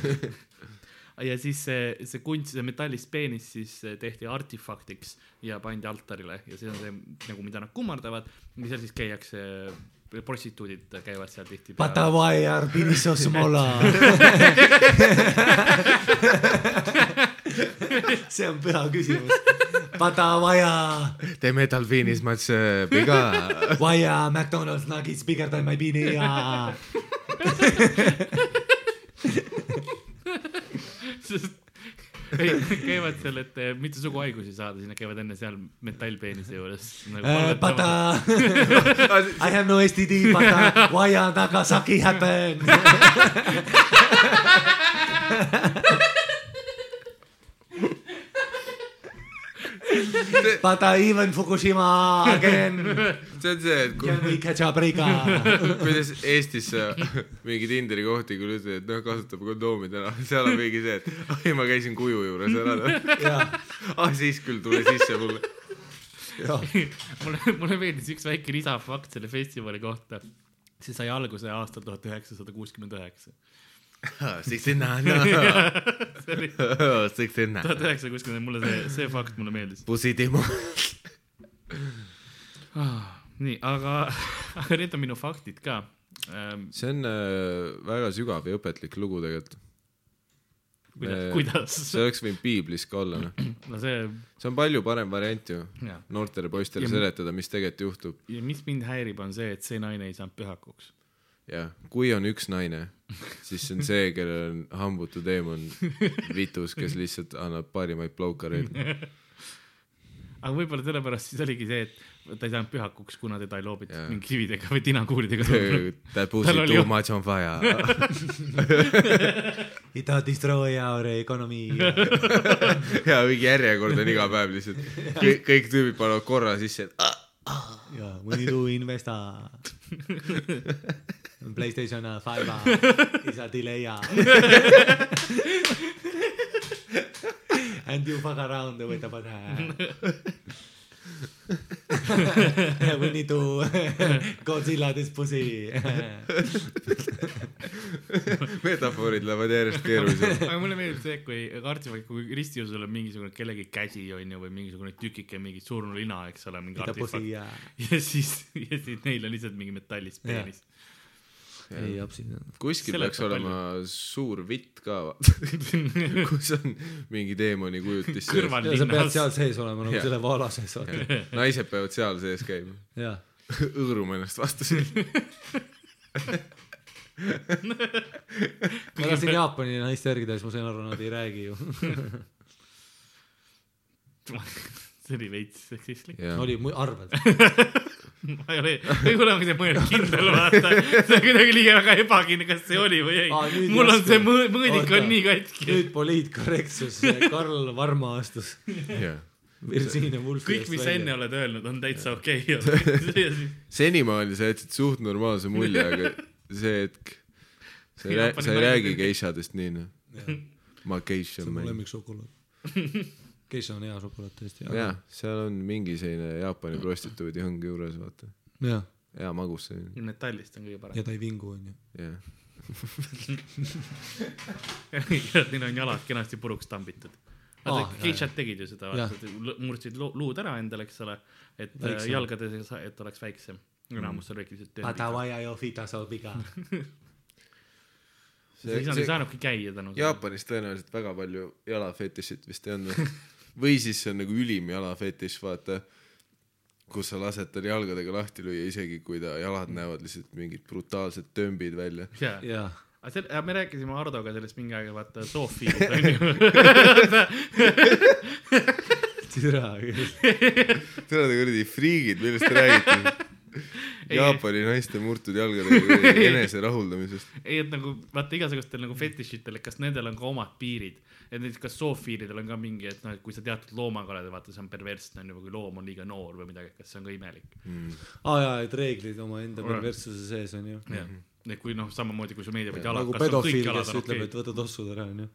Ja siis see, see kunst, see metallist peenis siis eh, tehti artefaktiks ja pandi altarile ja see on see nagu, mida nad kummardavad ja seal siis käiakse, prostituudid käivad seal tihtipeale. Patavaiar, Pinisosmola. see on püha küsimus. Patavaia, teeme delfiinis matš piga. Vaia, McDonalds nuggets bigger than my pinia. sest ei, käivad seal, et eh, mitte suguhaigusi saada, siis nad käivad enne seal metallpeenise juures nagu. Pata, I have no STD, pata, Vaia Nagasaki happen. Pata even Fukushima again. see on see, et kui Can we catch a break? kuidas Eestis mingi Tinderi kohti küll ütled, et noh, kasutab kondoomi täna, seal on mingi see, et ai, ma käisin kuju juures ära. ah, siis küll tule sisse mulle. mulle, mulle meeldis üks väike lisafakt selle festivali kohta. see sai alguse aastal tuhat üheksasada kuuskümmend üheksa. Sixty-nine sixty-nine. tuhat üheksasada kuuskümmend, mulle see, see fakt mulle meeldis. Pussy Timo. nii, aga, aga need on minu faktid ka ähm,. see on äh, väga sügav ja õpetlik lugu tegelikult. kuidas Me-, kuidas? see oleks võinud piiblis ka olla, noh. no see, see on palju parem variant ju, noortele poistele Ja- seletada, mis tegelikult juhtub. ja mis mind häirib, on see, et see naine ei saanud pühakuks. jah, kui on üks naine, siis see on see, kellel on hambutu teemon vitus, kes lihtsalt annab parimaid plaukareid. aga võib-olla sellepärast siis oligi see, et ta ei saanud pühakuks, kuna teda ei loobitud Jaa. mingi kividega või tinakuulidega. That pussy oli too ju- much on fire. It will destroy our economy. ja mingi järjekord on iga päev lihtsalt. kõik, kõik tüübid panevad korra sisse, et ah, Yeah, we need to invest uh, PlayStation uh, 5 uh, is a delay uh. and you fuck around with the uh, we need to Godzilla this pussy metafoorid lähevad järjest keerulisemaks. aga mulle meeldib see, kui artifakt, kui ristiusel on mingisugune kellegi käsi onju või mingisugune tükike mingi surnu lina, eks ole, mingi uh, ja siis, ja siis neil on lihtsalt mingi metallist peenis. Ei apsi kuskil Seletab peaks olema suur vitt ka, kus on mingi teemoni kujutis sees. ja sa pead seal sees olema nagu Jah. selle vaala sees naised peavad seal sees käima, jah hõõruma ennast vastu siin. ma elasin Jaapani naiste järgi täis ma sain aru nad ei räägi ju. See oli veits seksistlik. oli arvad ma ei ole, ei ole kuidagi mõelnud kindel vaata, see on kuidagi liiga väga ebakindel, kas see oli või ei nüüd. mul on see mõ- mõõdik Oota. on nii katki. nüüd poliitkorrektsus Karl Varma astus Virginia Woolfi kõik, mis sa enne oled öelnud, on täitsa okei okay.. senimaani sa jätsid suht normaalse mulje, aga see hetk, sa ei räägi, ei geishadest nii noh. ma geisha see on mu lemmikšokolaad Keisha on hea šokolaad tõesti jah, seal on mingi selline Jaapani prostituudi hõng juures, vaata. hea magus selline, metallist on kõige ja parem. ta ei vingu onju jah. Neil on jalad kenasti puruks tambitud. Aa, vaata jaa,, geishad tegid ju seda, murdsid lu- luud ära endale, eks ole, et äh, Väiksem. jalgades, et oleks väiksem. enamus seal biga sa ei saanud, ei saanudki käia tänu Jaapanis tõenäoliselt väga palju jalafetišit vist ei olnud. või siis see on nagu ülim jalafetiš, vaata, kus sa lased tal jalgadega lahti lüüa, isegi kui ta jalad näevad lihtsalt mingid brutaalsed tömbid välja. jaa, aga see, me rääkisime Hardoga sellest mingi aeg, vaata Sofiast onju. türa küll Te olete kuradi friigid, millest te räägite? Jaapani naiste murtud jalgadega enese rahuldamisest. ei, et nagu vaata igasugustel nagu fetišitel, et kas nendel on ka omad piirid, et näiteks kas zoofiilidel on ka mingi, et noh, et kui sa teatud loomaga oled, vaata see on perversne on ju, kui loom on liiga noor või midagi, kas see on ka imelik. Aa jaa et reeglid omaenda perverssuse sees on ju. Mm. -hmm. et kui noh, samamoodi kui sul meeldivad jalad, nagu on pedofiil kes on ütleb okei. et võta tossud ära onju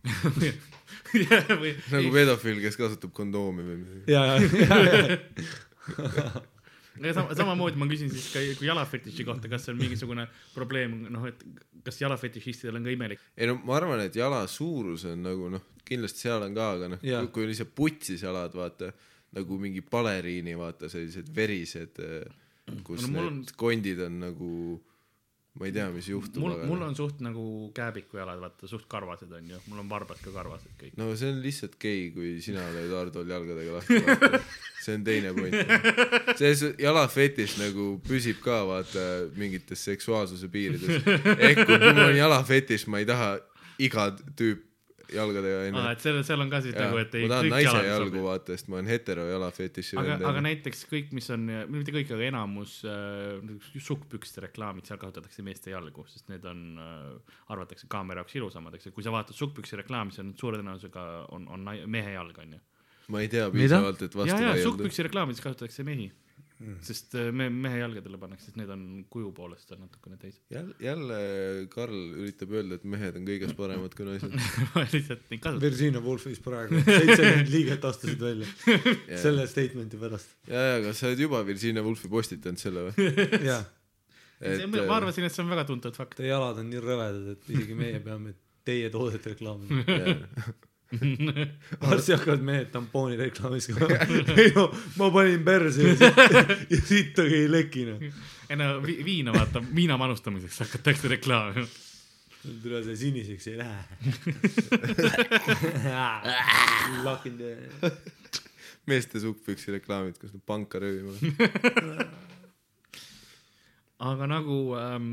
või nagu pedofiil, kes kasutab kondoomi või midagi. ja ja ja ja aga sama, samamoodi ma küsin siis ka kui jalafetiši kohta, kas see on mingisugune probleem, noh, et kas jalafetišistidel on ka imelik. ei no ma arvan, et jala suurus on nagu noh, kindlasti seal on ka, aga noh kui on lihtsalt putsis jalad, vaata nagu mingi baleriini, vaata sellised verised, kus No no, need on... kondid on nagu, ma ei tea, mis juhtub, mul, mul on suht nagu kääbiku jalad, vaata suht karvased on ju, mul on varbad ka karvased kõik. no see on lihtsalt gei, kui sina oled Hardol jalgadega lahti, see on teine point. see jalafetiš nagu püsib ka vaata mingites seksuaalsuse piirides. ehk kui mul on jalafetiš, ma ei taha iga tüüp jalgadega onju aa, et seal, seal on ka siis Jaa, nagu, et ei ma tahan kõik naise jalgu vaata, sest ma olen hetero jalafetiši aga, aga vend. näiteks kõik, mis on, mitte kõik, aga enamus äh, sukkpükste reklaamid, seal kasutatakse meeste jalgu, sest need on äh,, arvatakse kaamera jaoks ilusamad, eks ju, kui sa vaatad sukkpükse reklaami, see on suure tõenäosusega on, on nai- mehe jalg onju. ma ei tea piisavalt, et ja, vastu ja vaielda. sukkpükse reklaamides kasutatakse mehi mm., sest äh, me mehe jalgadele pannakse, sest need on kuju poolest on natukene teised. jälle, jälle Karl üritab öelda, et mehed on kõiges paremad kui naised. ma lihtsalt neid kasutan. Virginia Woolfis praegu seitsekümmend liiget astusid välja selle statement'i pärast. ja, ja, aga sa oled juba Virginia Woolfi postitanud selle või? jah, et ma arvasin, et see on väga tuntud fakt. teie jalad on nii rõvedad, et isegi meie peame teie toodet reklaamima. äh, varsti hakkavad mehed tampooni reklaamis ka. ei no ma panin perse ja siit, ja sittagi ei leki noh. ei no vi- viina vaata, viina manustamiseks hakatakse reklaamima. tule see siniseks ei lähe. Meeste sukkpüksi reklaamid, kus nad panka röövivad. aga nagu ähm,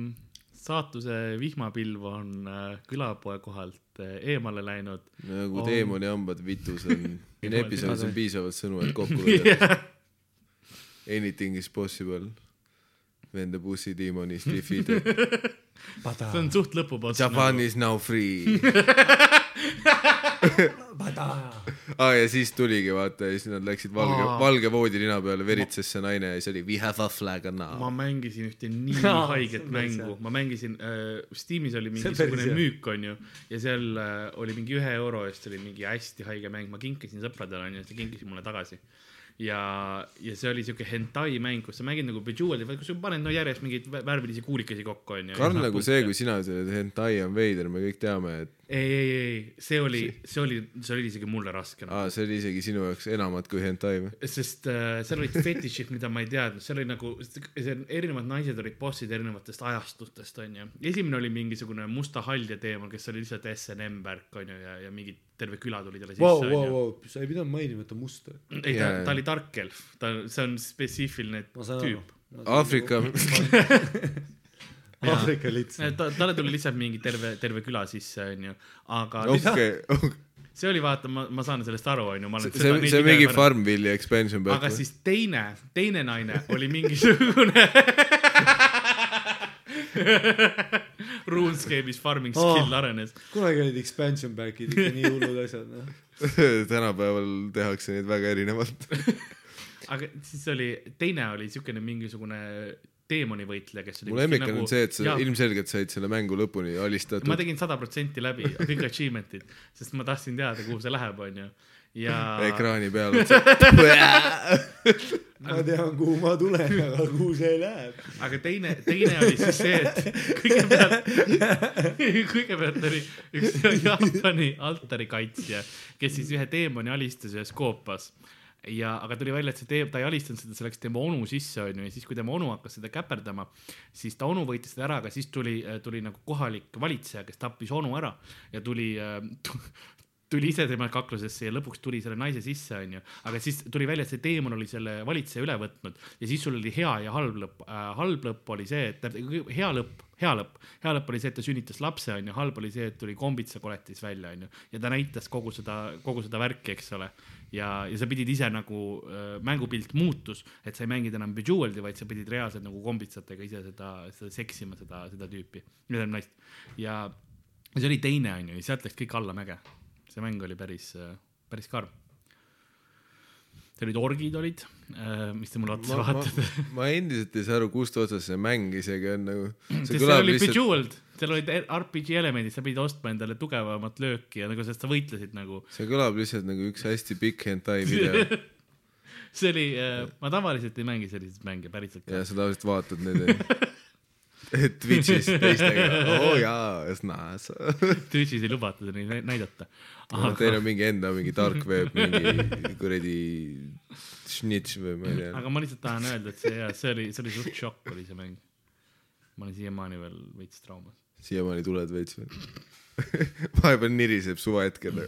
saatuse vihmapilv on äh, külapoe kohalt äh, eemale läinud nagu On- teemani hambad vitus on. siin episoodis on piisavalt sõnu, et kokku lüüa. yeah.. Anything is possible. When the pussy demon is defeated. see on suht lõpupost. Japan is now free. aa ja siis tuligi vaata ja siis nad läksid valge Aa., valge voodilina peale, veritses see naine ja siis oli we have a flag now. ma mängisin ühte nii haiget mängu ma mängisin äh,, Steamis oli mingisugune müük onju ja seal äh, oli mingi ühe euro eest oli mingi hästi haige mäng, ma kinkisin sõpradele onju, siis nad kinkisid mulle tagasi. ja, ja see oli siuke hentai mäng, kus sa mängid nagu Bejule'i, kus sa paned no järjest mingeid vä- värvilisi kuulikesi kokku onju. Karl nagu see, kui sina ütled, et hentai on veider, me kõik teame, et ei, ei, ei, see oli, see oli, see oli isegi mulle raske no.. aa, see oli isegi sinu jaoks enamat kui hentai või? sest äh, seal olid fetišid, mida ma ei teadnud, seal oli nagu, see erinevad naised olid bossid erinevatest ajastutest onju. esimene oli mingisugune musta halja teemal, kes oli lihtsalt SNM värk onju ja, ja mingi terve küla tuli talle sisse onju vau, vau, sa ei pidanud mainima, et ta must oli. ei, ta ta oli tark elf, ta, see on spetsiifiline tüüp.. Aafrika, Aafrika lits. ta, talle tuli lihtsalt mingi terve, terve küla sisse onju, aga okei, see oli vaata, ma, ma saan sellest aru onju, ma olen see, see on mingi. Farmville'i expansion aga või? siis teine, teine naine oli mingisugune RuneScape'is farming skill Oh. arenes. kunagi olid expansion back'id ikka nii hullud asjad, noh. tänapäeval tehakse neid väga erinevalt. aga siis oli, teine oli siukene mingisugune teemonivõitleja, kes oli. mu lemmik on see, et sa Jaa, ilmselgelt said selle mängu lõpuni alistatud ma. tegin sada protsenti läbi, kõik achievement'id, sest ma tahtsin teada, kuhu see läheb, onju. ja ekraani peal. ma tean, kuhu ma tulen, aga kuhu see läheb. aga teine, teine oli siis see, et kõigepealt, kõigepealt oli üks Jaapani altarikaitsja, kes siis ühe teemani alistas ühes koopas ja, aga tuli välja, et see teeb, ta ei alistanud seda, see läks tema onu sisse onju ja siis, kui tema onu hakkas seda käperdama, siis ta onu võitis seda ära, aga siis tuli, tuli nagu kohalik valitseja, kes tappis onu ära ja tuli tuli ise tema kaklusesse ja lõpuks tuli selle naise sisse, onju, aga siis tuli välja, et see teemon oli selle valitseja üle võtnud. Ja siis sul oli hea ja halb lõpp äh,. halb lõpp oli see, et hea lõpp, hea lõpp, hea lõpp oli see, et ta sünnitas lapse, onju, halb oli see, et tuli kombitsakoletis välja, onju, ja ta näitas kogu seda, kogu seda värki, eks ole. ja, ja sa pidid ise nagu äh,, mängupilt muutus, et sa ei mänginud enam Bejeweled'i, vaid sa pidid reaalselt nagu kombitsatega ise seda, seda seksima, seda, seda tüüpi, naist ja ja see oli teine onju. Ja sealt läks kõik allamäge see mäng oli päris, päris karm. Teil olid orgid olid, mis te mulle otsa vaatate. ma endiselt ei saa aru, kust otsast see mäng isegi on nagu. seal oli Bejeweled, seal olid RPG elemendid, sa pidid ostma endale tugevamat lööki ja nagu, sest sa võitlesid nagu. see kõlab lihtsalt nagu üks hästi pikk hentai video. see oli, ma tavaliselt ei mängi selliseid mänge päriselt ja. sa tavaliselt vaatad neid Twitch'is teistega, oo jaa, snaas. Twitch'is ei lubata nä- näidata. Teil aga on, mingi enda mingi dark web, mingi kuradi snitš või ma ei tea. aga ma lihtsalt tahan öelda, et see, see oli, see oli suht šokk oli see mäng. ma olen siiamaani veel veits traumas. siiamaani tuled veits või? vahepeal niriseb suvahetkel.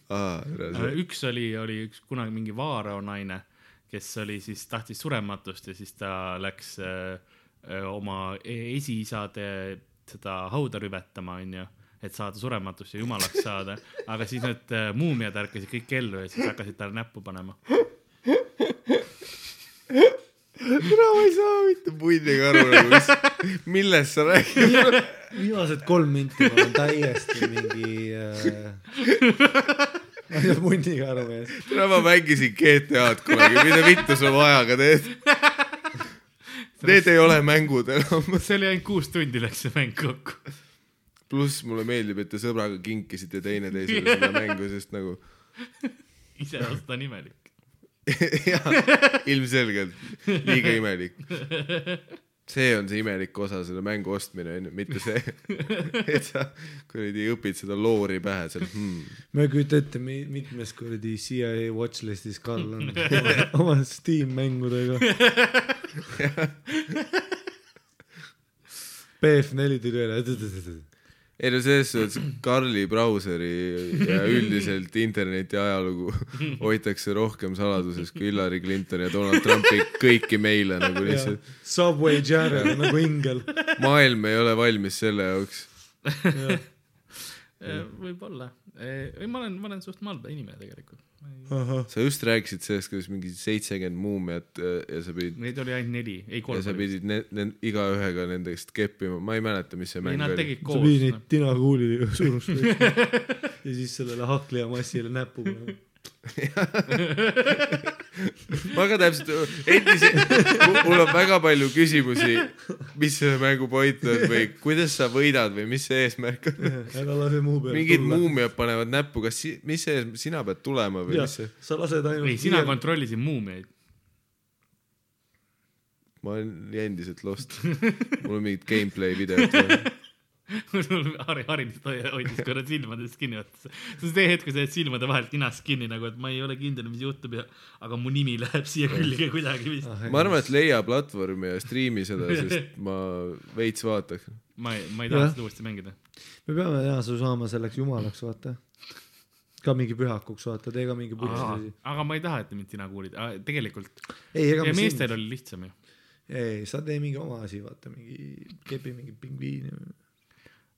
üks oli, oli üks kunagi mingi vaarao naine, kes oli siis, tahtis surematust ja siis ta läks äh, oma e- esiisade seda hauda rüvetama, onju, et saada surematust ja jumalaks saada, aga siis need muumiad ärkasid kõik ellu ja siis hakkasid talle näppu panema. mina ma ei saa mitte punniga aru nagu, millest sa räägid. viimased kolm minti ma olen täiesti mingi äh.... ma ei saa punniga aru mees. täna ma mängisin GTA-d kunagi, mida vittu sa vajaga teed? Need ei ole mängud enam. see oli ainult kuus tundi läks see mäng kokku. pluss mulle meeldib, et te sõbraga kinkisite teineteisele seda mängu, sest nagu iseenesest on imelik. jah, ilmselgelt liiga imelik. See on see imelik osa, selle mängu ostmine onju, mitte see, et sa kuradi õpid seda loori pähe seal hmm.. ma ei kujuta ette, mitmes kuradi CIA watchlist'is Karl on oma, oma Steam mängudega. BF4 tuli üle. Ei no selles suhtes Karli brauseri ja üldiselt interneti ajalugu hoitakse rohkem saladuses kui Hillary Clinton ja Donald Trumpi kõiki meile nagu lihtsalt. Subway Jared nagu ingel. maailm ei ole valmis selle jaoks. võib-olla, või ma olen, ma olen suht malbe inimene tegelikult. sa just rääkisid sellest, kuidas mingi seitsekümmend muumiat äh, ja sa pidid Neid oli ainult neli, ei ja kolm sa. pidid ne-, ne-, igaühega nendest keppima, ma ei mäleta, mis see ei, mäng nad oli. sa pidid neid. tinakuulidega surustama ja siis sellele hakkliamassile näppu panema. Ma ka täpselt, endiselt, mul on väga palju küsimusi, mis selle mängu point on või kuidas sa võidad või mis see eesmärk on. ära lase muu peale mingid. muumiad panevad näppu, kas si-, mis see, sina pead tulema või jah mis see, sa lased ainult. ei, sina kontrollisid muumiaid. ma olen endiselt lost. mul on mingid gameplay videod vaja. Harri, hoi- hoidis korra silmadest kinni, vaata. see on see hetk, kui sa jääd silmade vahelt ninast kinni nagu, et ma ei ole kindel, mis juhtub ja, aga mu nimi läheb siia külge kuidagi vist. ma arvan, et leia platvormi ja striimi seda, sest ma veits vaataks. ma ei, ma ei taha seda uuesti mängida. me peame jah su saama selleks jumalaks, vaata. ka mingi pühakuks, vaata, tee ka mingi puhas asi. aga ma ei taha, et mind sina kuulid, tegelikult. ja me meestel sind, oli lihtsam ju. ei, sa tee mingi oma asi, vaata mingi, kepi mingi pingviini. Äh,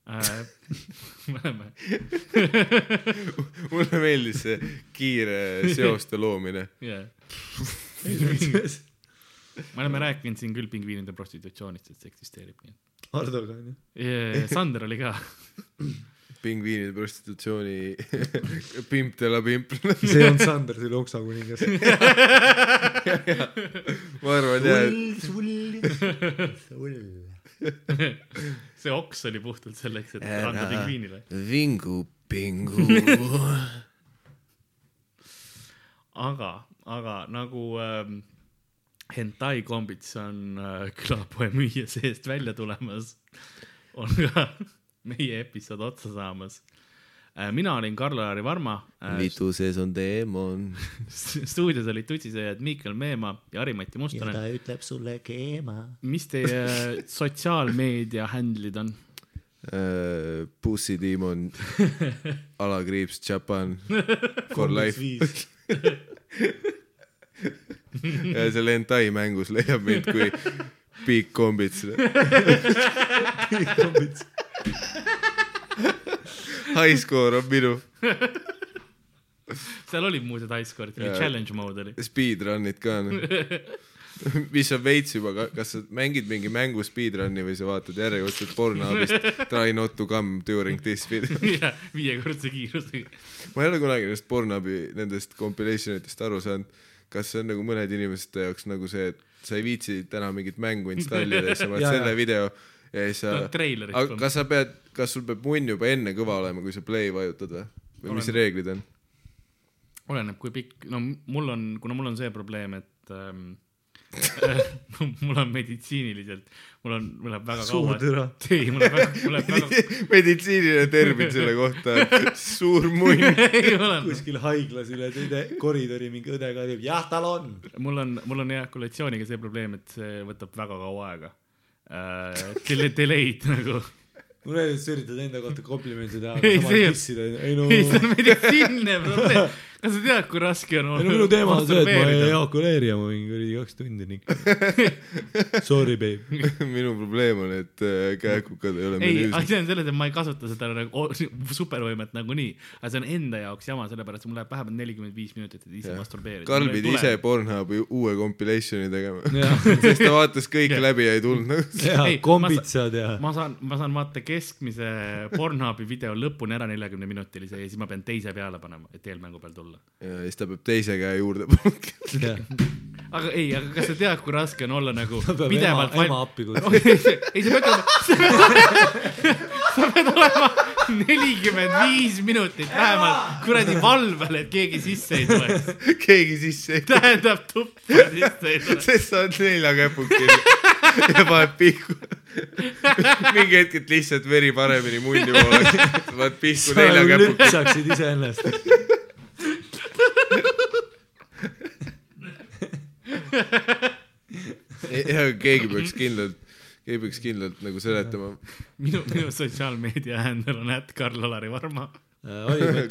me oleme, mulle meeldis see kiire seoste loomine. jaa. me oleme rääkinud siin küll pingviinide prostitutsioonist, et see eksisteerib, nii Hardoga onju. et. Sander oli ka. pingviinide prostitutsiooni pimp de la pimp. see on Sander, see oli oksakuningas. ma arvan jah. see oks oli puhtalt selleks, et anda pingviinile. vingu pingu. aga, aga nagu ähm, hentai kombits on äh, külapoe müüja seest välja tulemas, on ka meie episood otsa saamas. Mina olin Karl-Lari Varma äh,. mitu sees on teemon? stuudios olid tutsisööjad Miikel Meemaa ja Harimati ja Mustonen. ta ütleb sulle keema. mis teie sotsiaalmeedia handle'id on? Pussy Demon, alakriips Japan, for life. ja seal hentai mängus leiab mind kui Big Kombits. High score on minu, seal oli muuseas high score, Jaa. challenge mode oli. speedrun'id ka no. mis on veits juba, kas sa mängid mingi mängu speedrun'i või sa vaatad järjekordselt Pornhubist Try not to come during this video. jah, viiekordse kiirusega. ma ei ole kunagi nendest Pornhubi nendest compilation itest aru saanud, kas see on nagu mõnede inimeste jaoks nagu see, et sa ei viitsi täna mingit mängu installida ja siis sa paned selle video ja siis sa No aga kas sa pead, kas sul peab munn juba enne kõva olema, kui sa play vajutad või? või mis Olen- reeglid on? oleneb, kui pikk, no mul on, kuna mul on see probleem, et ähm, mul on meditsiiniliselt, mul on, mul läheb väga Suur kaua türa. ei, mul läheb väga, mul läheb väga, meditsiiniline termin selle kohta, suur munn. kuskil haiglas üle teine koridori mingi õde ka teeb, jah, tal on. mul on, mul on ejakulatsiooniga see probleem, et see võtab väga kaua aega äh,. Delay'd nagu, mulle meeldib, et sa üritad enda kohta komplimente teha, aga samas pissida, ei no. ei see on meditsiiniline probleem. kas sa tead, kui raske on ei no minu teema on see, et ma ei ejakuleeri ja ma võin kuradi kaks tundi nii. Sorry, babe. minu probleem on, et äh, käekukad ei ole ei, menüüs. asi on selles, et ma ei kasuta seda nagu supervõimet nagunii, aga see on enda jaoks jama, sellepärast et mul läheb vähemalt nelikümmend viis minutit, et ise masturbeerida. Karl pidi ise Pornhubi uue compilation'i tegema, sest ta vaatas kõik läbi ja ei tulnud nagu. ja Ei, kombitsad ja. ma saan, ma saan vaata keskmise Pornhubi video lõpuni ära neljakümne minutilise ja siis ma pean teise peale panema, et eelmängu peal tulla. Ja siis ta peab teise käe juurde panema. aga ei, aga kas sa tead, kui raske on olla nagu peab ema, pidevalt ema appi kutsuma. ei, sa pead olema, sa pead olema nelikümmend viis minutit vähemalt kuradi valvel, et keegi sisse ei tuleks. keegi sisse ei tule, tähendab tuppa sisse ei tule. sest sa oled neljakäpukil ja paned pihku. mingi hetk, et lihtsalt veri paremini mundi poole, paned pihku sa nagu neljakäpukil. lüpsaksid iseennast. ja keegi peaks kindlalt, keegi peaks kindlalt nagu seletama, minu, minu sotsiaalmeedia händel on ätt Karl-Alari Varma.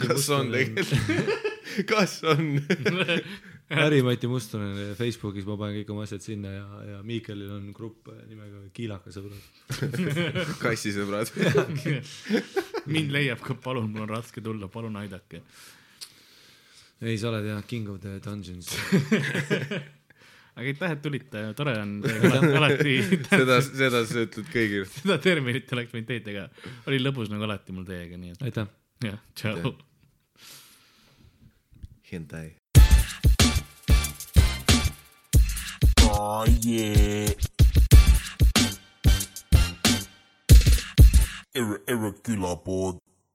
kas on tegelikult, kas on? Ärimati Mustonen Facebookis, ma panen kõik oma asjad sinna ja, ja Miikelil on grupp nimega Kiilaka sõbrad. kassisõbrad. mind leiab ka, palun, mul on raske tulla, palun aidake. ei, sa oled jah, King of the Dungeons. Aga aitäh, et tulite, tore on alati, seda, seda sa ütled kõigile. seda terminit oleks võinud teiega, oli lõbus nagu alati mul teiega, nii et aitäh. jah, tšau. Hentai. Oh yeah. Ir- irregular board.